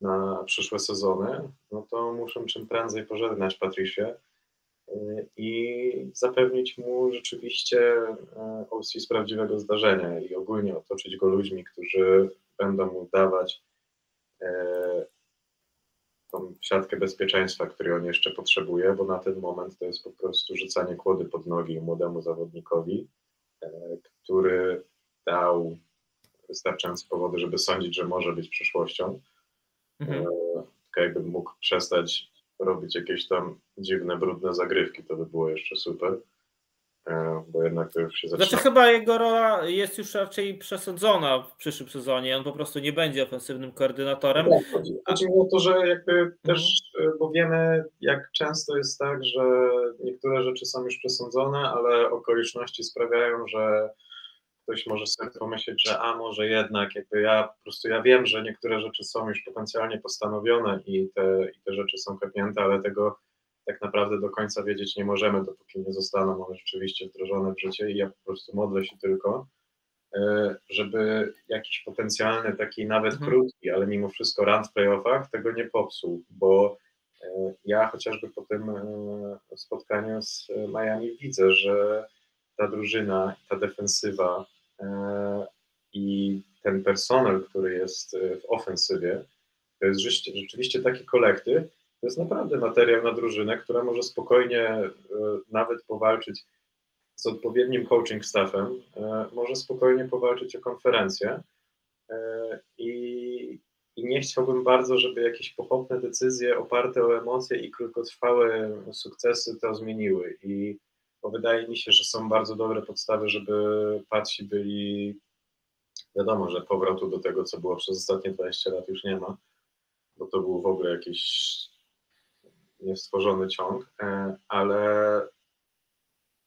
na przyszłe sezony, no to muszę czym prędzej pożegnać Patricie y, i zapewnić mu rzeczywiście y, OC z prawdziwego zdarzenia i ogólnie otoczyć go ludźmi, którzy będą mu dawać y, tą siatkę bezpieczeństwa, której on jeszcze potrzebuje, bo na ten moment to jest po prostu rzucanie kłody pod nogi młodemu zawodnikowi, który dał wystarczające powody, żeby sądzić, że może być przyszłością. Mhm. E, jakbym mógł przestać robić jakieś tam dziwne, brudne zagrywki, to by było jeszcze super. E, bo jednak to już się zaczyna. Znaczy chyba jego rola jest już raczej przesadzona w przyszłym sezonie. On po prostu nie będzie ofensywnym koordynatorem. Tak, chodzi, chodzi o to, że jakby mhm. też, e, bo wiemy jak często jest tak, że niektóre rzeczy są już przesądzone, ale okoliczności sprawiają, że ktoś może sobie pomyśleć, że a może jednak, jakby ja po prostu ja wiem, że niektóre rzeczy są już potencjalnie postanowione i te, i te rzeczy są klepnięte, ale tego tak naprawdę do końca wiedzieć nie możemy, dopóki nie zostaną one rzeczywiście wdrożone w życie i ja po prostu modlę się tylko, e, żeby jakiś potencjalny, taki nawet mhm. krótki, ale mimo wszystko run w playoffach tego nie popsuł, bo e, ja chociażby po tym e, spotkaniu z Miami widzę, że ta drużyna, ta defensywa, i ten personel, który jest e, w ofensywie, to jest rzeczywiście taki kolektyw, to jest naprawdę materiał na drużynę, która może spokojnie e, nawet powalczyć z odpowiednim coaching staffem, może spokojnie powalczyć o konferencję. I, i nie chciałbym bardzo, żeby jakieś pochopne decyzje oparte o emocje i krótkotrwałe sukcesy to zmieniły. I bo wydaje mi się, że są bardzo dobre podstawy, żeby Patsi byli, wiadomo, że powrotu do tego, co było przez ostatnie 20 lat już nie ma, bo to był w ogóle jakiś niestworzony ciąg, e, ale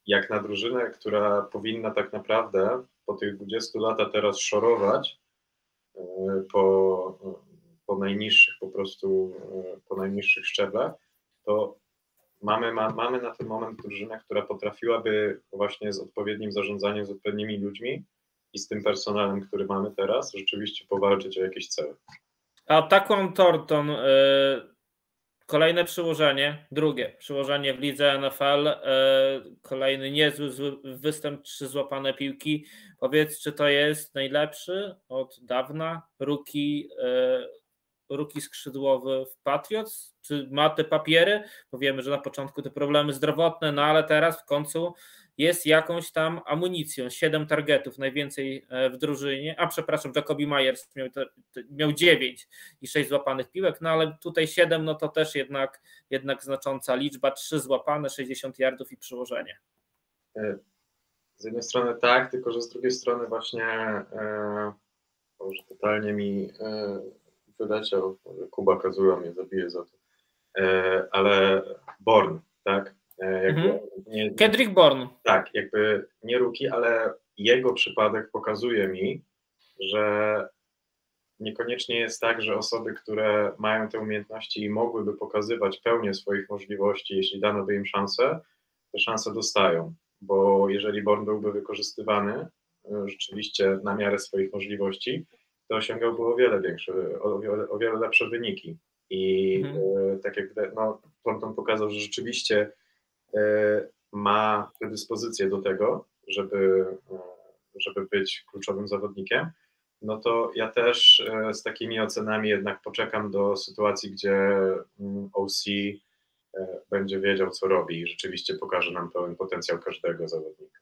jak na drużynę, która powinna tak naprawdę po tych 20 latach teraz szorować e, po, po najniższych po prostu, e, po najniższych szczeblach, to mamy, ma, mamy na ten moment drużynę, która potrafiłaby właśnie z odpowiednim zarządzaniem, z odpowiednimi ludźmi i z tym personelem, który mamy teraz, rzeczywiście powalczyć o jakieś cele. A Taquan Thornton, y, kolejne przyłożenie, drugie przyłożenie w lidze NFL, y, kolejny niezły zły występ, trzy złapane piłki. Powiedz, czy to jest najlepszy od dawna ruki, ruki skrzydłowy w Patriots? Czy ma te papiery? Bo wiemy, że na początku te problemy zdrowotne, no ale teraz w końcu jest jakąś tam amunicją. Siedem targetów, najwięcej e, w drużynie. A przepraszam, Jacobi Myers miał, 9 i 6 złapanych piłek, no ale tutaj 7, no to też jednak, jednak znacząca liczba. 3 złapane, 60 yardów i przyłożenie. E, z jednej strony tak, tylko że z drugiej strony właśnie e, totalnie mi e, wyleciał, Kuba Kazuła mnie zabije za to, e, ale Born, tak? E, jakby mhm. nie, Kendrick Bourne. Tak, jakby nie Ruki, ale jego przypadek pokazuje mi, że niekoniecznie jest tak, że osoby, które mają te umiejętności i mogłyby pokazywać pełnię swoich możliwości, jeśli dano by im szansę, te szanse dostają. Bo jeżeli Born byłby wykorzystywany e, rzeczywiście na miarę swoich możliwości, to osiągałby o wiele większe, o wiele, o wiele lepsze wyniki. I mhm. E, tak jak no, Thornton pokazał, że rzeczywiście E, ma predyspozycję do tego, żeby, e, żeby być kluczowym zawodnikiem, no to ja też z takimi ocenami jednak poczekam do sytuacji, gdzie mm, OC będzie wiedział, co robi i rzeczywiście pokaże nam pełen potencjał każdego zawodnika.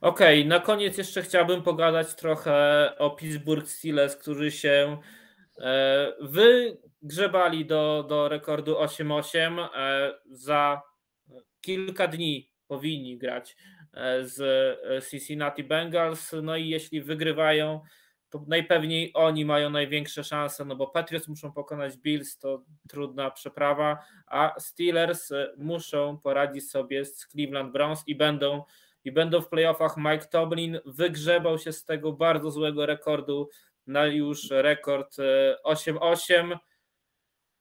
Okej, okay, na koniec jeszcze chciałbym pogadać trochę o Pittsburgh Steelers, którzy się wygrzebali do, do rekordu 8-8 za kilka dni powinni grać e, z e, Cincinnati Bengals. No i jeśli wygrywają, to najpewniej oni mają największe szanse, no bo Patriots muszą pokonać Bills, to trudna przeprawa, a Steelers e, muszą poradzić sobie z Cleveland Browns i będą i będą w playoffach. Mike Tomlin wygrzebał się z tego bardzo złego rekordu na już rekord 8-8.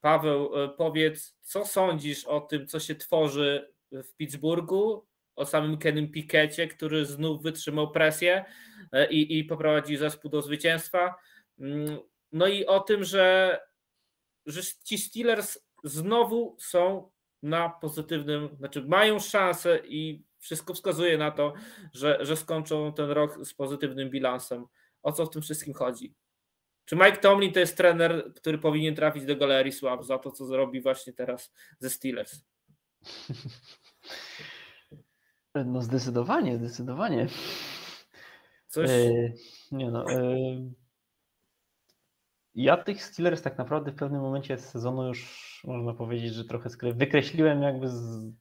Paweł, powiedz, co sądzisz o tym, co się tworzy w Pittsburghu, o samym Kenym Pikecie, który znów wytrzymał presję e, i, i poprowadził zespół do zwycięstwa. Mm, no i o tym, że, że ci Steelers znowu są na pozytywnym, znaczy mają szansę i wszystko wskazuje na to, że, że skończą ten rok z pozytywnym bilansem. O co w tym wszystkim chodzi? Czy Mike Tomlin to jest trener, który powinien trafić do galerii sław za to, co zrobi właśnie teraz ze Steelers? [laughs] No zdecydowanie, zdecydowanie. Coś... E, nie no. E, ja tych Steelers tak naprawdę w pewnym momencie sezonu już można powiedzieć, że trochę wykreśliłem jakby z,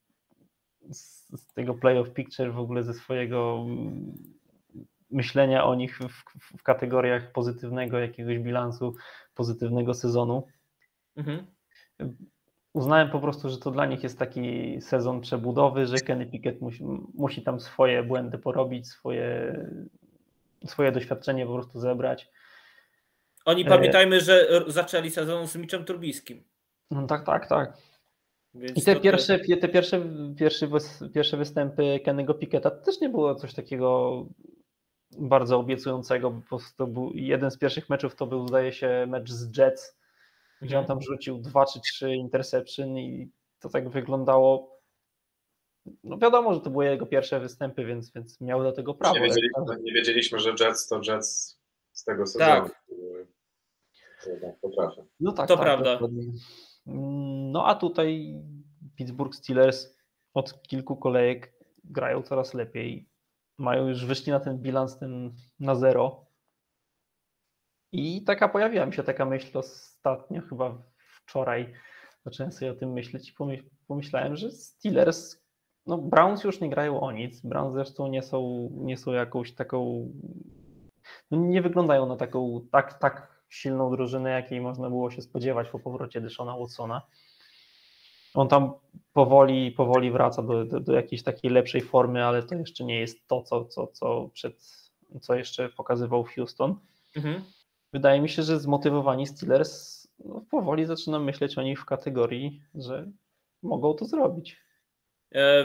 z, z tego playoff picture w ogóle ze swojego myślenia o nich w, w kategoriach pozytywnego jakiegoś bilansu, pozytywnego sezonu. Mhm uznałem po prostu, że to dla nich jest taki sezon przebudowy, że Kenny Pickett musi, musi tam swoje błędy porobić, swoje, swoje doświadczenie po prostu zebrać. Oni pamiętajmy, że zaczęli sezon z Mitchem Turbiskim. No tak, tak, tak. Więc I te, pierwsze, te pierwsze, pierwsze, pierwsze występy Kennego Picketa też nie było coś takiego bardzo obiecującego, bo to był jeden z pierwszych meczów to był zdaje się mecz z Jets, gdzie on tam rzucił dwa czy trzy interception i to tak wyglądało. No wiadomo, że to były jego pierwsze występy, więc, więc miał do tego prawo. Nie wiedzieliśmy, nie wiedzieliśmy, że Jets to Jets z tego sezonu. Tak. Potrafią. No tak, to tak, prawda. Dokładnie. No a tutaj Pittsburgh Steelers od kilku kolejek grają coraz lepiej. Mają już wyszli na ten bilans ten na zero. I taka pojawiła mi się taka myśl ostatnio, chyba wczoraj, zacząłem sobie o tym myśleć i pomyślałem, że Steelers, no Browns już nie grają o nic. Browns zresztą nie są, nie są jakąś taką, no nie wyglądają na taką tak, tak silną drużynę, jakiej można było się spodziewać po powrocie Deshona Watsona. On tam powoli, powoli wraca do, do, do jakiejś takiej lepszej formy, ale to jeszcze nie jest to, co, co, co, przed, co jeszcze pokazywał Houston. Mhm wydaje mi się, że zmotywowani Steelers no, powoli zaczynam myśleć o nich w kategorii, że mogą to zrobić.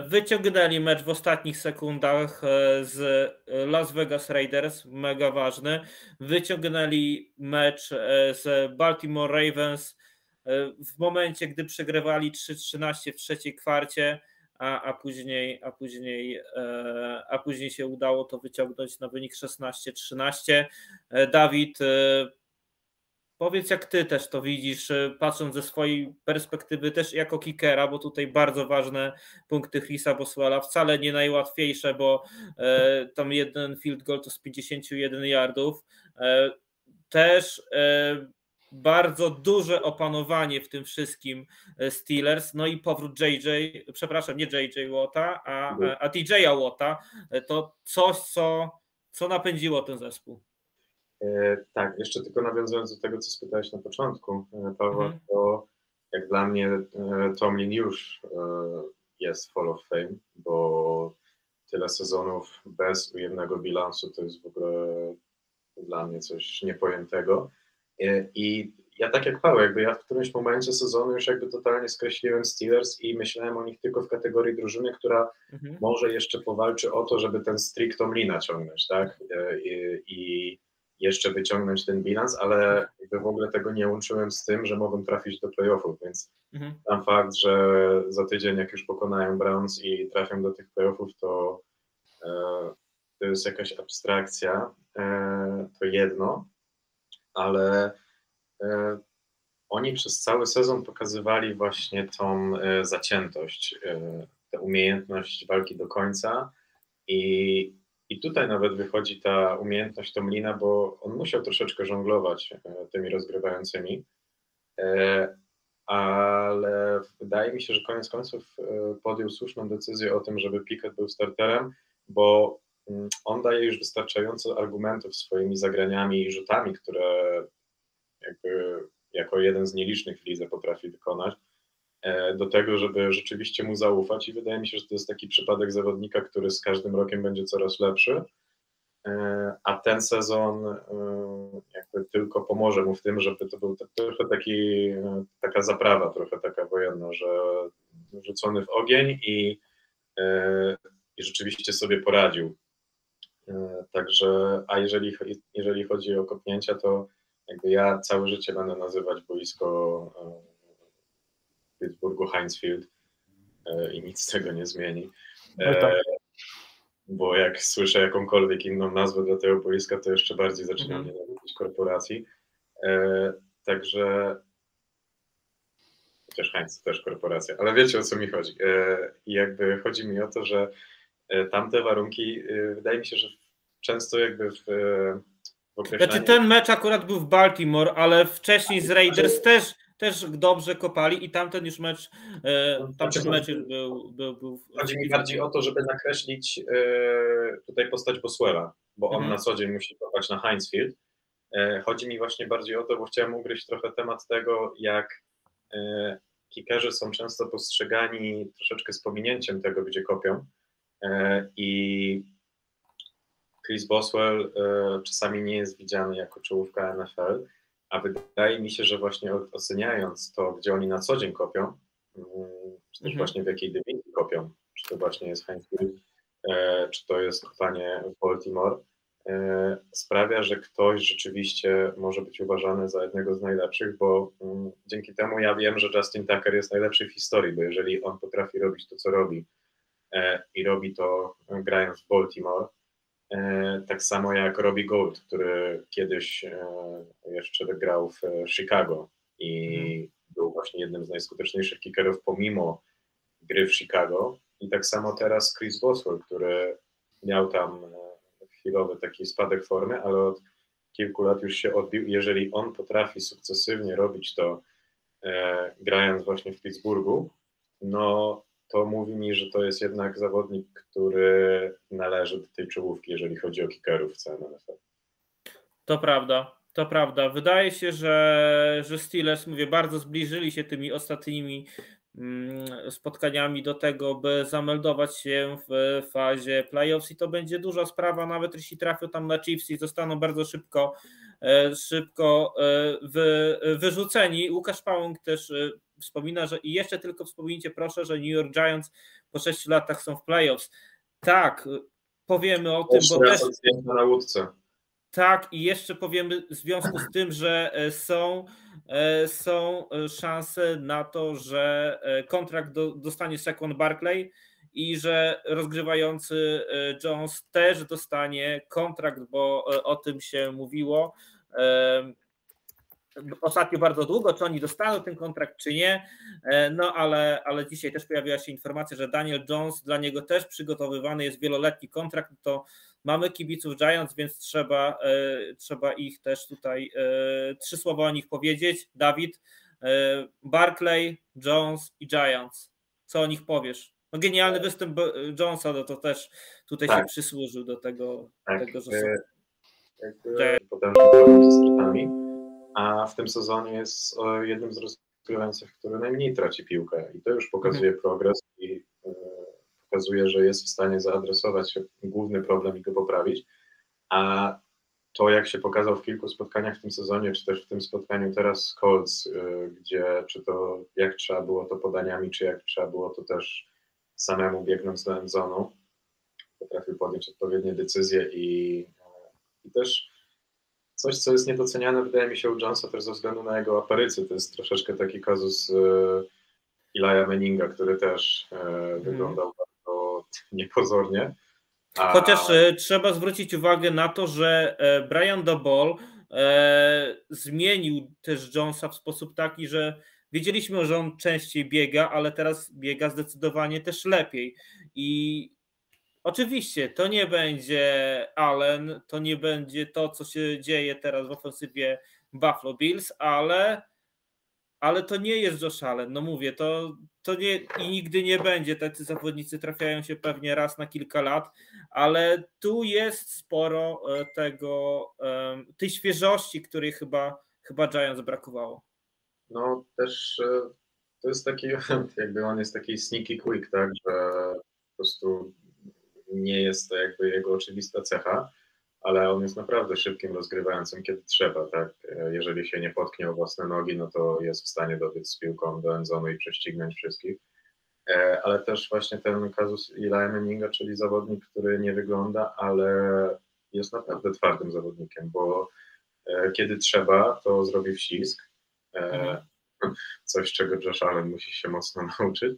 Wyciągnęli mecz w ostatnich sekundach z Las Vegas Raiders, mega ważny. Wyciągnęli mecz z Baltimore Ravens w momencie, gdy przegrywali 3-13 w trzeciej kwarcie a, a, później, a, później, e, a później się udało to wyciągnąć na wynik 16-13. E, Dawid, e, powiedz jak ty też to widzisz, patrząc ze swojej perspektywy też jako kickera, bo tutaj bardzo ważne punkty Chrisa Boswella, wcale nie najłatwiejsze, bo tam jeden field goal to z 51 yardów. Też bardzo duże opanowanie w tym wszystkim e, Steelers, no i powrót JJ, przepraszam, nie JJ Łota, a, a TJ'a Łota, e, to coś, co, co napędziło ten zespół. E, tak, jeszcze tylko nawiązując do tego, co spytałeś na początku, e, Paweł, mhm. to jak dla mnie e, Tomlin już jest Hall of Fame, bo tyle sezonów bez ujemnego bilansu to jest w ogóle dla mnie coś niepojętego. I ja tak jak Paweł, jakby ja w którymś momencie sezonu już jakby totalnie skreśliłem Steelers i myślałem o nich tylko w kategorii drużyny, która mhm. może jeszcze powalczy o to, żeby ten streak Tomlina ciągnąć, tak? I, I, jeszcze wyciągnąć ten bilans, ale w ogóle tego nie łączyłem z tym, że mogą trafić do playoffów, więc mhm. tam fakt, że za tydzień jak już pokonają Browns i trafią do tych playoffów, to, e, to jest jakaś abstrakcja, e, to jedno, ale e, oni przez cały sezon pokazywali właśnie tą e, zaciętość, e, tę umiejętność walki do końca i, i tutaj nawet wychodzi ta umiejętność Tomlina, bo on musiał troszeczkę żonglować tymi rozgrywającymi, ale wydaje mi się, że koniec końców podjął słuszną decyzję o tym, żeby Pickett był starterem, bo mm, on daje już wystarczająco argumentów swoimi zagraniami i rzutami, które jakby jako jeden z nielicznych w lidze potrafi wykonać, e, do tego, żeby rzeczywiście mu zaufać i wydaje mi się, że to jest taki przypadek zawodnika, który z każdym rokiem będzie coraz lepszy, e, a ten sezon e, jakby tylko pomoże mu w tym, żeby to był trochę taki, taka zaprawa, trochę taka wojenna, że rzucony w ogień i, i rzeczywiście sobie poradził. Także, a jeżeli, jeżeli chodzi o kopnięcia, to jakby ja całe życie będę nazywać boisko e, Pittsburghu Heinz Field e, i nic z tego nie zmieni. No tak. E, bo jak słyszę jakąkolwiek inną nazwę dla tego boiska, to jeszcze bardziej zaczynam mhm. nienawidzić korporacji. Także chociaż Heinz to też korporacja, ale wiecie o co mi chodzi. I jakby chodzi mi o to, że tamte warunki, wydaje mi się, że często jakby w znaczy ten mecz akurat był w Baltimore, ale wcześniej z Raiders też, też dobrze kopali i tamten już mecz, e, tamten znaczy, mecz już był, był, był Chodzi mi bardziej o to, żeby nakreślić e, tutaj postać Boswella, bo on mhm. na co dzień musi kopać na Heinz Field. E, chodzi mi właśnie bardziej o to, bo chciałem ugryźć trochę temat tego, jak kickerzy są często postrzegani troszeczkę z pominięciem tego, gdzie kopią i Chris Boswell czasami nie jest widziany jako czołówka NFL, a wydaje mi się, że właśnie oceniając to, gdzie oni na co dzień kopią, mm, czy też mhm. właśnie w jakiej dywizji kopią, czy to właśnie jest Heinzfield, e, czy to jest kopanie w Baltimore, e, sprawia, że ktoś rzeczywiście może być uważany za jednego z najlepszych, bo mm, dzięki temu ja wiem, że Justin Tucker jest najlepszy w historii, bo jeżeli on potrafi robić to, co robi i robi to grając w Baltimore, E, tak samo jak Robbie Gold, który kiedyś e, jeszcze grał w Chicago i hmm. był właśnie jednym z najskuteczniejszych kickerów pomimo gry w Chicago. I tak samo teraz Chris Boswell, który miał tam e, chwilowy taki spadek formy, ale od kilku lat już się odbił. Jeżeli on potrafi sukcesywnie robić to, e, grając właśnie w Pittsburghu, no to mówi mi, że to jest jednak zawodnik, który należy do tej czołówki, jeżeli chodzi o kickerów w NFL. To prawda, to prawda. Wydaje się, że, że Steelers, mówię, bardzo zbliżyli się tymi ostatnimi mm, spotkaniami do tego, by zameldować się w fazie playoffs i to będzie duża sprawa, nawet jeśli trafią tam na Chiefs i zostaną bardzo szybko, e, szybko e, wy, wyrzuceni. Łukasz Pałąk też e, wspomina, że i jeszcze tylko wspomnijcie proszę, że New York Giants po 6 latach są w playoffs. Tak, powiemy o tym, bo też... na łódce. Tak, i jeszcze powiemy w związku z tym, że e, są, e, są szanse na to, że kontrakt do, dostanie Saquon Barkley i że rozgrywający Jones też dostanie kontrakt, bo o tym się mówiło ostatnio bardzo długo, czy oni dostaną ten kontrakt, czy nie. E, no ale, ale dzisiaj też pojawiła się informacja, że Daniel Jones, dla niego też przygotowywany jest wieloletni kontrakt. To mamy kibiców Giants, więc trzeba, e, trzeba ich też tutaj e, trzy słowa o nich powiedzieć. Dawid, Barclay, Jones i Giants. Co o nich powiesz? No genialny występ Jonesa, no to też tutaj tak. się przysłużył do tego, tak. tego że są... Jakby a w tym sezonie jest jednym z rozgrywających, który najmniej traci piłkę i to już pokazuje mhm. progres i e, pokazuje, że jest w stanie zaadresować główny problem i go poprawić, a to jak się pokazał w kilku spotkaniach w tym sezonie, czy też w tym spotkaniu teraz z Colts, e, gdzie czy to jak trzeba było to podaniami, czy jak trzeba było to też samemu biegnąc do endzonu, potrafił podjąć odpowiednie decyzje i, e, i też coś, co jest niedoceniane, wydaje mi się, u Jonesa też ze względu na jego aparycję. To jest troszeczkę taki kazus Ilaja Meninga, który też mm. wyglądał bardzo [laughs] niepozornie. A... Chociaż e, trzeba zwrócić uwagę na to, że e, Brian Dobol e, zmienił też Jonesa w sposób taki, że wiedzieliśmy, że on częściej biega, ale teraz biega zdecydowanie też lepiej. I Oczywiście to nie będzie Allen, to nie będzie to, co się dzieje teraz w ofensywie Buffalo Bills, ale, ale to nie jest Josh Allen. No mówię, to, to nie i nigdy nie będzie. Tacy zawodnicy trafiają się pewnie raz na kilka lat, ale tu jest sporo e, tego, tej świeżości, której chyba, chyba Giants brakowało. No też e, to jest taki, [laughs] jakby on jest taki sneaky quick, tak, że po prostu nie jest to jakby jego oczywista cecha, ale on jest naprawdę szybkim rozgrywającym, kiedy trzeba, tak? Jeżeli się nie potknie o własne nogi, no to jest w stanie dobiec z piłką do endzonu i prześcignąć wszystkich. E, ale też właśnie ten kazus Eli Manninga, czyli zawodnik, który nie wygląda, ale jest naprawdę twardym zawodnikiem, bo e, kiedy trzeba, to zrobi wścisk. E, mhm. [laughs] Coś, czego Josh Allen musi się mocno [laughs] nauczyć.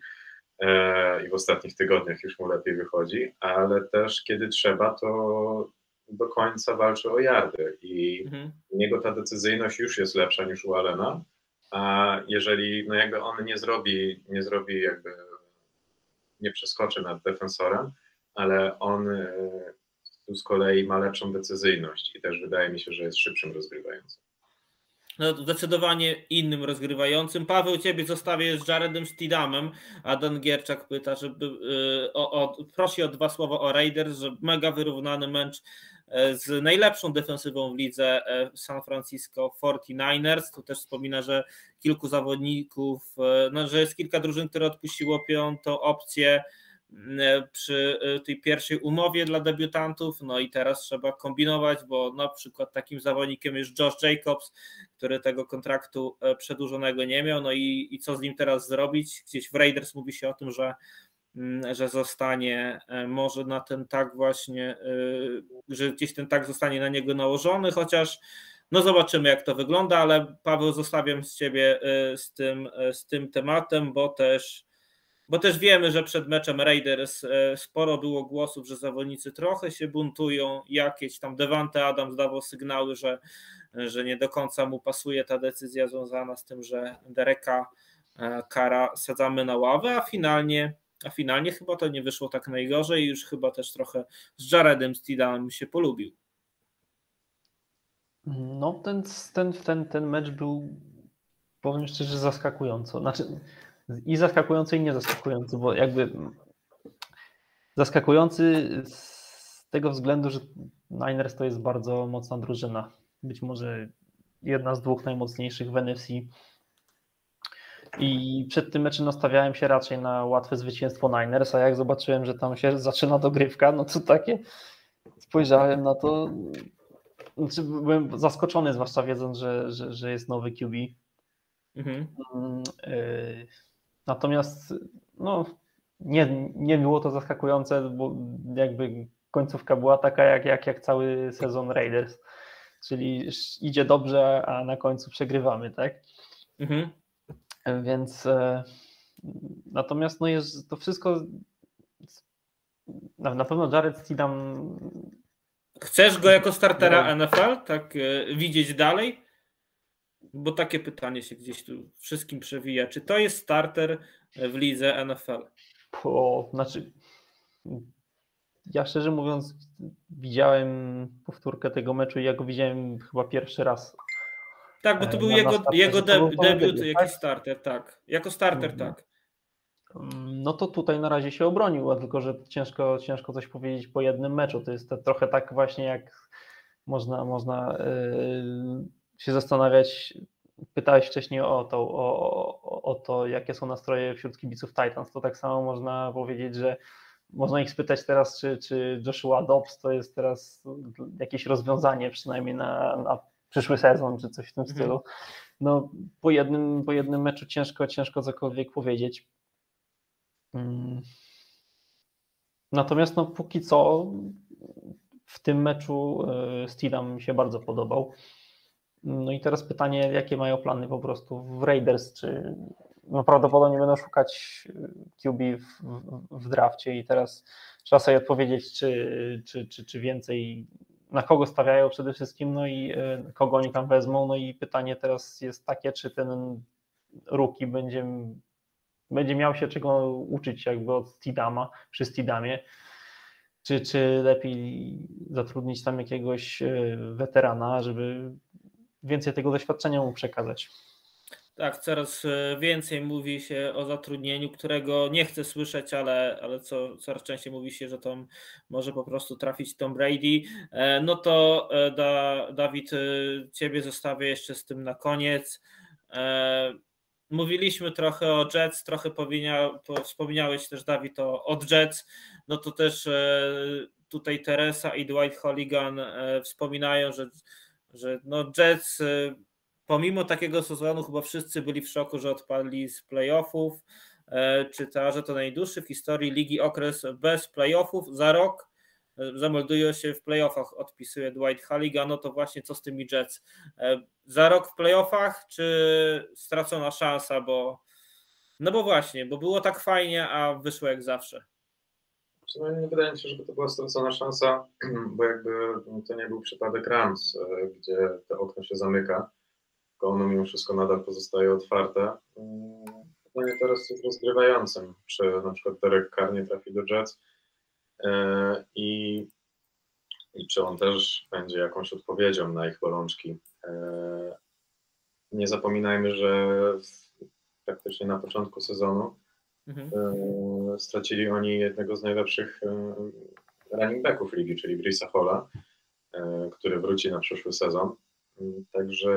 E, i w ostatnich tygodniach już mu lepiej wychodzi, ale też kiedy trzeba, to do końca walczy o jardy i mhm. u niego ta decyzyjność już jest lepsza niż u Alena, a jeżeli no jakby on nie zrobi, nie zrobi jakby, nie przeskoczy nad defensorem, ale on e, tu z kolei ma lepszą decyzyjność i też wydaje mi się, że jest szybszym rozgrywającym no, zdecydowanie innym rozgrywającym. Paweł, ciebie zostawię z Jaredem Stidamem, a Dan Gierczak pyta, żeby y, o, o, prosi o dwa słowa o Raiders, że mega wyrównany mecz e, z najlepszą defensywą w lidze e, San Francisco 49ers. Tu też wspomina, że kilku zawodników, e, no, że jest kilka drużyn, które odpuściło piątą opcję przy e, tej pierwszej umowie dla debiutantów, no i teraz trzeba kombinować, bo na przykład takim zawodnikiem jest Josh Jacobs, który tego kontraktu e, przedłużonego nie miał, no i, i co z nim teraz zrobić? Gdzieś w Raiders mówi się o tym, że mm, że zostanie może na ten tak właśnie, że gdzieś ten tak zostanie na niego nałożony, chociaż no zobaczymy jak to wygląda, ale Paweł zostawiam z ciebie z tym, z tym tematem, bo też bo też wiemy, że przed meczem Raiders e, sporo było głosów, że zawodnicy trochę się buntują, jakieś tam Devante Adams dawał sygnały, że, że nie do końca mu pasuje ta decyzja związana z tym, że Dereka e, Kara sadzamy na ławę, a finalnie a finalnie chyba to nie wyszło tak najgorzej i już chyba też trochę z Jaredem Steedem się polubił. No ten, ten, ten, ten mecz był powiem szczerze zaskakująco. Znaczy i zaskakujący, i nie zaskakujący, bo jakby zaskakujący z tego względu, że Niners to jest bardzo mocna drużyna. Być może jedna z dwóch najmocniejszych w NFC. I przed tym meczem nastawiałem się raczej na łatwe zwycięstwo Niners, a jak zobaczyłem, że tam się zaczyna dogrywka, no to takie spojrzałem na to. Znaczy byłem zaskoczony, zwłaszcza wiedząc, że, że, że jest nowy QB Mhm. Mm, y, natomiast no, nie, nie było to zaskakujące, bo jakby końcówka była taka jak, jak, jak cały sezon Raiders. Czyli idzie dobrze, a na końcu przegrywamy, tak? Mhm. Więc e, natomiast no jest to wszystko na, na pewno Jared Stidham Chcesz go jako startera no. NFL tak e, widzieć dalej? Bo takie pytanie się gdzieś tu wszystkim przewija. Czy to jest starter w lidze NFL? Po, znaczy, ja szczerze mówiąc, widziałem powtórkę tego meczu i ja go widziałem chyba pierwszy raz. Tak, bo to e, był jego, jego debiut, debiut jakiś tak? starter, tak. Jako starter, mhm. tak. Mm, no to tutaj na razie się obronił, a tylko że ciężko, ciężko coś powiedzieć po jednym meczu. To jest to trochę tak właśnie jak można, można yy, się zastanawiać. Pytałeś wcześniej o to, o, o, o to, jakie są nastroje wśród kibiców Titans. To tak samo można powiedzieć, że można ich spytać teraz, czy, czy Joshua Dobbs to jest teraz jakieś rozwiązanie, przynajmniej na, na przyszły sezon, czy coś w tym mhm. stylu. No, po jednym, po jednym meczu ciężko, ciężko cokolwiek powiedzieć. Mm. Natomiast no, póki co w tym meczu e, Steedham mi się bardzo podobał. No i teraz pytanie, jakie mają plany po prostu w Raiders, czy no prawdopodobnie będą szukać e, QB w, w, w drafcie? I teraz trzeba sobie odpowiedzieć, czy, czy, czy, czy więcej, na kogo stawiają przede wszystkim, no i e, kogo oni tam wezmą, no i pytanie teraz jest takie, czy ten ruki będzie będzie miał się czego uczyć jakby od Tidama, przy Tidamie, czy, czy lepiej zatrudnić tam jakiegoś e, weterana, żeby więcej tego doświadczenia mu przekazać. Tak, coraz e, więcej mówi się o zatrudnieniu, którego nie chcę słyszeć, ale, ale co, coraz częściej mówi się, że to może po prostu trafić Tom Brady. E, no to da, Dawid, ciebie zostawię jeszcze z tym na koniec. Mówiliśmy trochę o Jets, trochę wspomniałeś też Dawid o, o Jets, no to też e, tutaj Teresa i Dwight Holligan e, wspominają, że, że no Jets e, pomimo takiego sezonu chyba wszyscy byli w szoku, że odpadli z playoffów, czyta, że to najdłuższy w historii ligi okres bez playoffów za rok zameldują się w playoffach, odpisuje Dwight Halligan, no to właśnie co z tymi Jets? E, za rok w playoffach, czy stracona szansa, bo no bo właśnie, bo było tak fajnie, a wyszło jak zawsze. Przynajmniej nie wydaje mi się, żeby to była stracona szansa, [clears throat] bo jakby to nie był przypadek Rams, e, gdzie to okno się zamyka, tylko ono mimo wszystko nadal pozostaje otwarte. Mm, pytanie teraz jest rozgrywającym, czy na przykład Derek Carr nie trafi do Jets, E, i, i czy on też będzie jakąś odpowiedzią na ich bolączki. E, nie zapominajmy, że praktycznie na początku sezonu mhm. E, stracili oni jednego z najlepszych running backów ligi, czyli Brisa Holla, który wróci na przyszły sezon. Także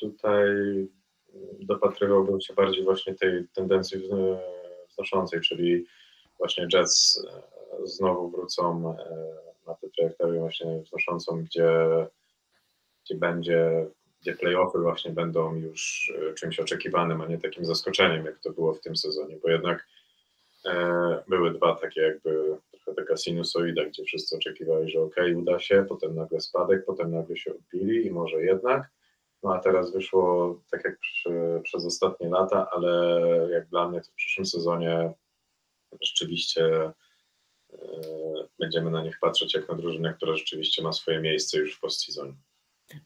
tutaj dopatrywałbym się bardziej właśnie tej tendencji wznoszącej, czyli właśnie Jets znowu wrócą e, na tę trajektorię właśnie wznoszącą, gdzie, gdzie będzie, gdzie playoffy właśnie będą już e, czymś oczekiwanym, a nie takim zaskoczeniem, jak to było w tym sezonie, bo jednak e, były dwa takie jakby trochę taka sinusoida, gdzie wszyscy oczekiwali, że ok, uda się, potem nagle spadek, potem nagle się odbili i może jednak. No a teraz wyszło tak jak przy, przez ostatnie lata, ale jak dla mnie to w przyszłym sezonie rzeczywiście E, będziemy na nich patrzeć jak na drużynę, która rzeczywiście ma swoje miejsce już w postseasonie.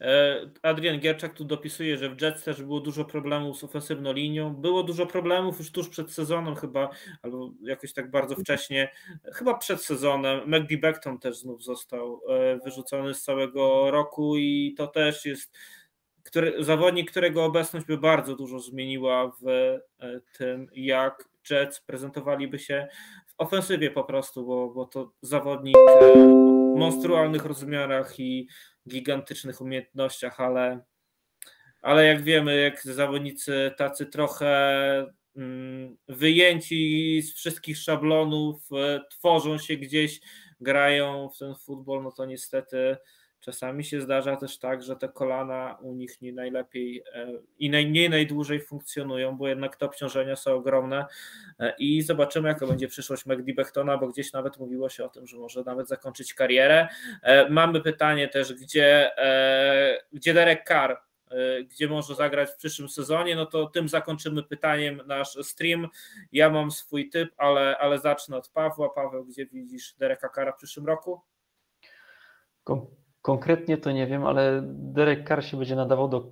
E, Adrian Gierczak tu dopisuje, że w Jets też było dużo problemów z ofensywną linią. Było dużo problemów już tuż przed sezonem chyba, albo jakoś tak bardzo wcześnie, chyba przed sezonem. McGee Beckton też znów został e, wyrzucony z całego roku i to też jest który, zawodnik, którego obecność by bardzo dużo zmieniła w tym, jak Jets prezentowaliby się ofensywie po prostu, bo, bo to zawodnik e, monstrualnych rozmiarach i gigantycznych umiejętnościach, ale, ale jak wiemy, jak zawodnicy tacy trochę mm, wyjęci z wszystkich szablonów, e, tworzą się gdzieś, grają w ten futbol, no to niestety czasami się zdarza też tak, że te kolana u nich nie najlepiej e, i najmniej najdłużej funkcjonują, bo jednak te obciążenia są ogromne e, i zobaczymy jaka będzie przyszłość Magdi Bechtona, bo gdzieś nawet mówiło się o tym, że może nawet zakończyć karierę. Mamy pytanie też, gdzie, gdzie Derek Carr gdzie może zagrać w przyszłym sezonie, no to tym zakończymy pytaniem nasz stream. Ja mam swój typ, ale, ale zacznę od Pawła. Paweł, gdzie widzisz Dereka Kara w przyszłym roku? Konkretnie to nie wiem, ale Derek Carr się będzie nadawał do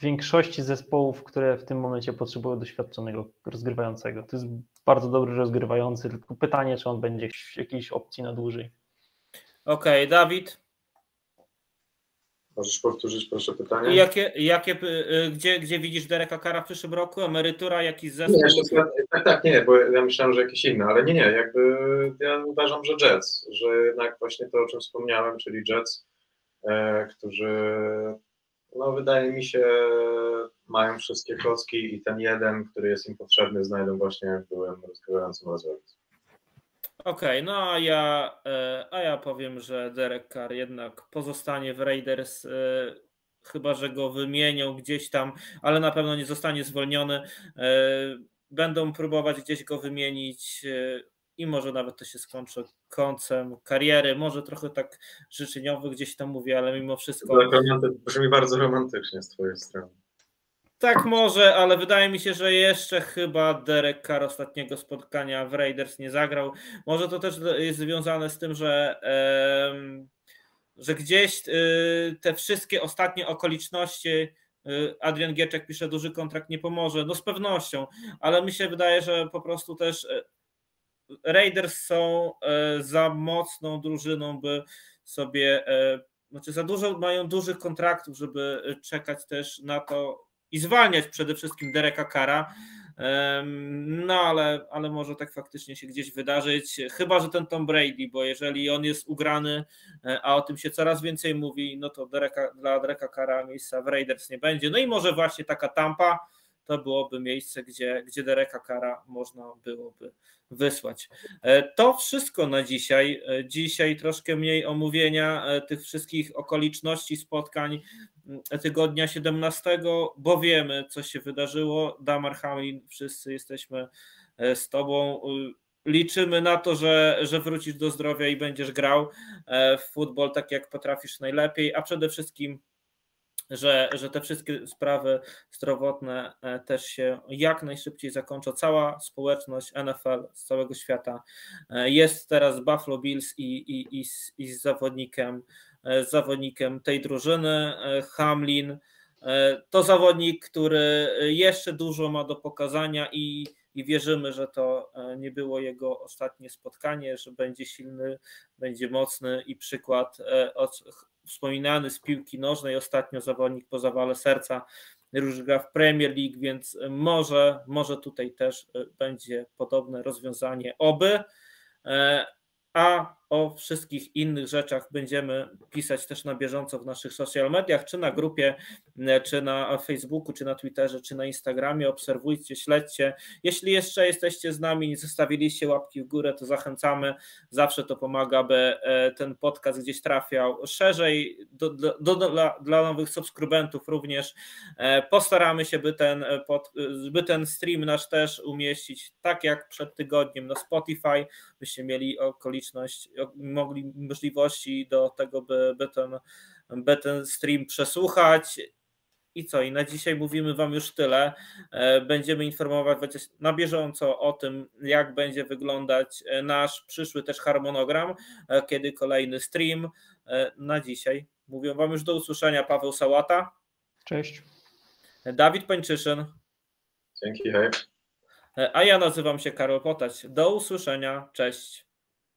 większości zespołów, które w tym momencie potrzebują doświadczonego rozgrywającego. To jest bardzo dobry rozgrywający, tylko pytanie, czy on będzie jakiejś opcji na dłużej. Okej, okay, Dawid? Możesz powtórzyć proszę pytanie? Jakie, jakie, y, y, gdzie, gdzie widzisz Dereka Kara w przyszłym roku? Emerytura, jakiś zespół? Nie, tak, tak, nie, bo ja myślałem, że jakieś inne, ale nie, nie, jakby ja uważam, że Jets, że jednak właśnie to, o czym wspomniałem, czyli Jets, e, którzy, no wydaje mi się, mają wszystkie klocki i ten jeden, który jest im potrzebny, znajdą właśnie jak byłem rozgrywającym Las Okej, okay, no a ja, e, a ja powiem, że Derek Carr jednak pozostanie w Raiders, e, chyba że go wymienią gdzieś tam, ale na pewno nie zostanie zwolniony. E, będą próbować gdzieś go wymienić i może nawet to się skończy końcem kariery, może trochę tak życzeniowy gdzieś tam mówię, ale mimo wszystko. Brzmi bardzo romantycznie z twojej strony. Tak może, ale wydaje mi się, że jeszcze chyba Derek Carr ostatniego spotkania w Raiders nie zagrał. Może to też jest związane z tym, że, że gdzieś y, te wszystkie ostatnie okoliczności y, Adrian Gieczek pisze, duży kontrakt nie pomoże. No z pewnością, ale mi się wydaje, że po prostu też y, Raiders są za mocną drużyną, by sobie, znaczy za dużo mają dużych kontraktów, żeby czekać też na to, i zwalniać przede wszystkim Dereka Kara. No ale, ale może tak faktycznie się gdzieś wydarzyć, chyba że ten Tom Brady, bo jeżeli on jest ugrany, e, a o tym się coraz więcej mówi, no to Dereka, dla Dereka Kara miejsca w Raiders nie będzie. No i może właśnie taka Tampa to byłoby miejsce, gdzie, gdzie Dereka Kara można byłoby wysłać. E, to wszystko na dzisiaj. E, dzisiaj troszkę mniej omówienia tych wszystkich okoliczności spotkań tygodnia 17, bo wiemy, co się wydarzyło. Damar Hamlin, wszyscy jesteśmy e, z Tobą. Liczymy na to, że, że wrócisz do zdrowia i będziesz grał e, w futbol tak, jak potrafisz najlepiej, a przede wszystkim że, że te wszystkie sprawy zdrowotne e, też się jak najszybciej zakończą. Cała społeczność NFL z całego świata jest teraz z Buffalo Bills i, i, i, z, i z zawodnikiem E, zawodnikiem tej drużyny. E, Hamlin e, to zawodnik, który jeszcze dużo ma do pokazania i, i wierzymy, że to nie było jego ostatnie spotkanie, że będzie silny, będzie mocny i przykład wspominany z piłki nożnej, ostatnio zawodnik po zawale serca już gra w Premier League, więc może, może tutaj też będzie podobne rozwiązanie. Oby a o wszystkich innych rzeczach będziemy pisać też na bieżąco w naszych social mediach, czy na grupie, czy na Facebooku, czy na Twitterze, czy na Instagramie. Obserwujcie, śledźcie. Jeśli jeszcze jesteście z nami, nie zostawiliście łapki w górę, to zachęcamy. Zawsze to pomaga, by e, ten podcast gdzieś trafiał szerzej do, do, do, dla, dla nowych subskrybentów również. E, postaramy się, by ten, e, pod, by ten stream nasz też umieścić, tak jak przed tygodniem na Spotify, byście mieli okoliczność mogli możliwości do tego, by, by, ten, by ten stream przesłuchać. I co? I na dzisiaj mówimy Wam już tyle. E, będziemy informować na bieżąco o tym, jak będzie wyglądać e, nasz przyszły też harmonogram, e, kiedy kolejny stream. Na dzisiaj mówią Wam już do usłyszenia Paweł Sałata. Cześć. Dawid Pańczyszyn. Dzięki, hej. A ja nazywam się Karol Potać. Do usłyszenia. Cześć.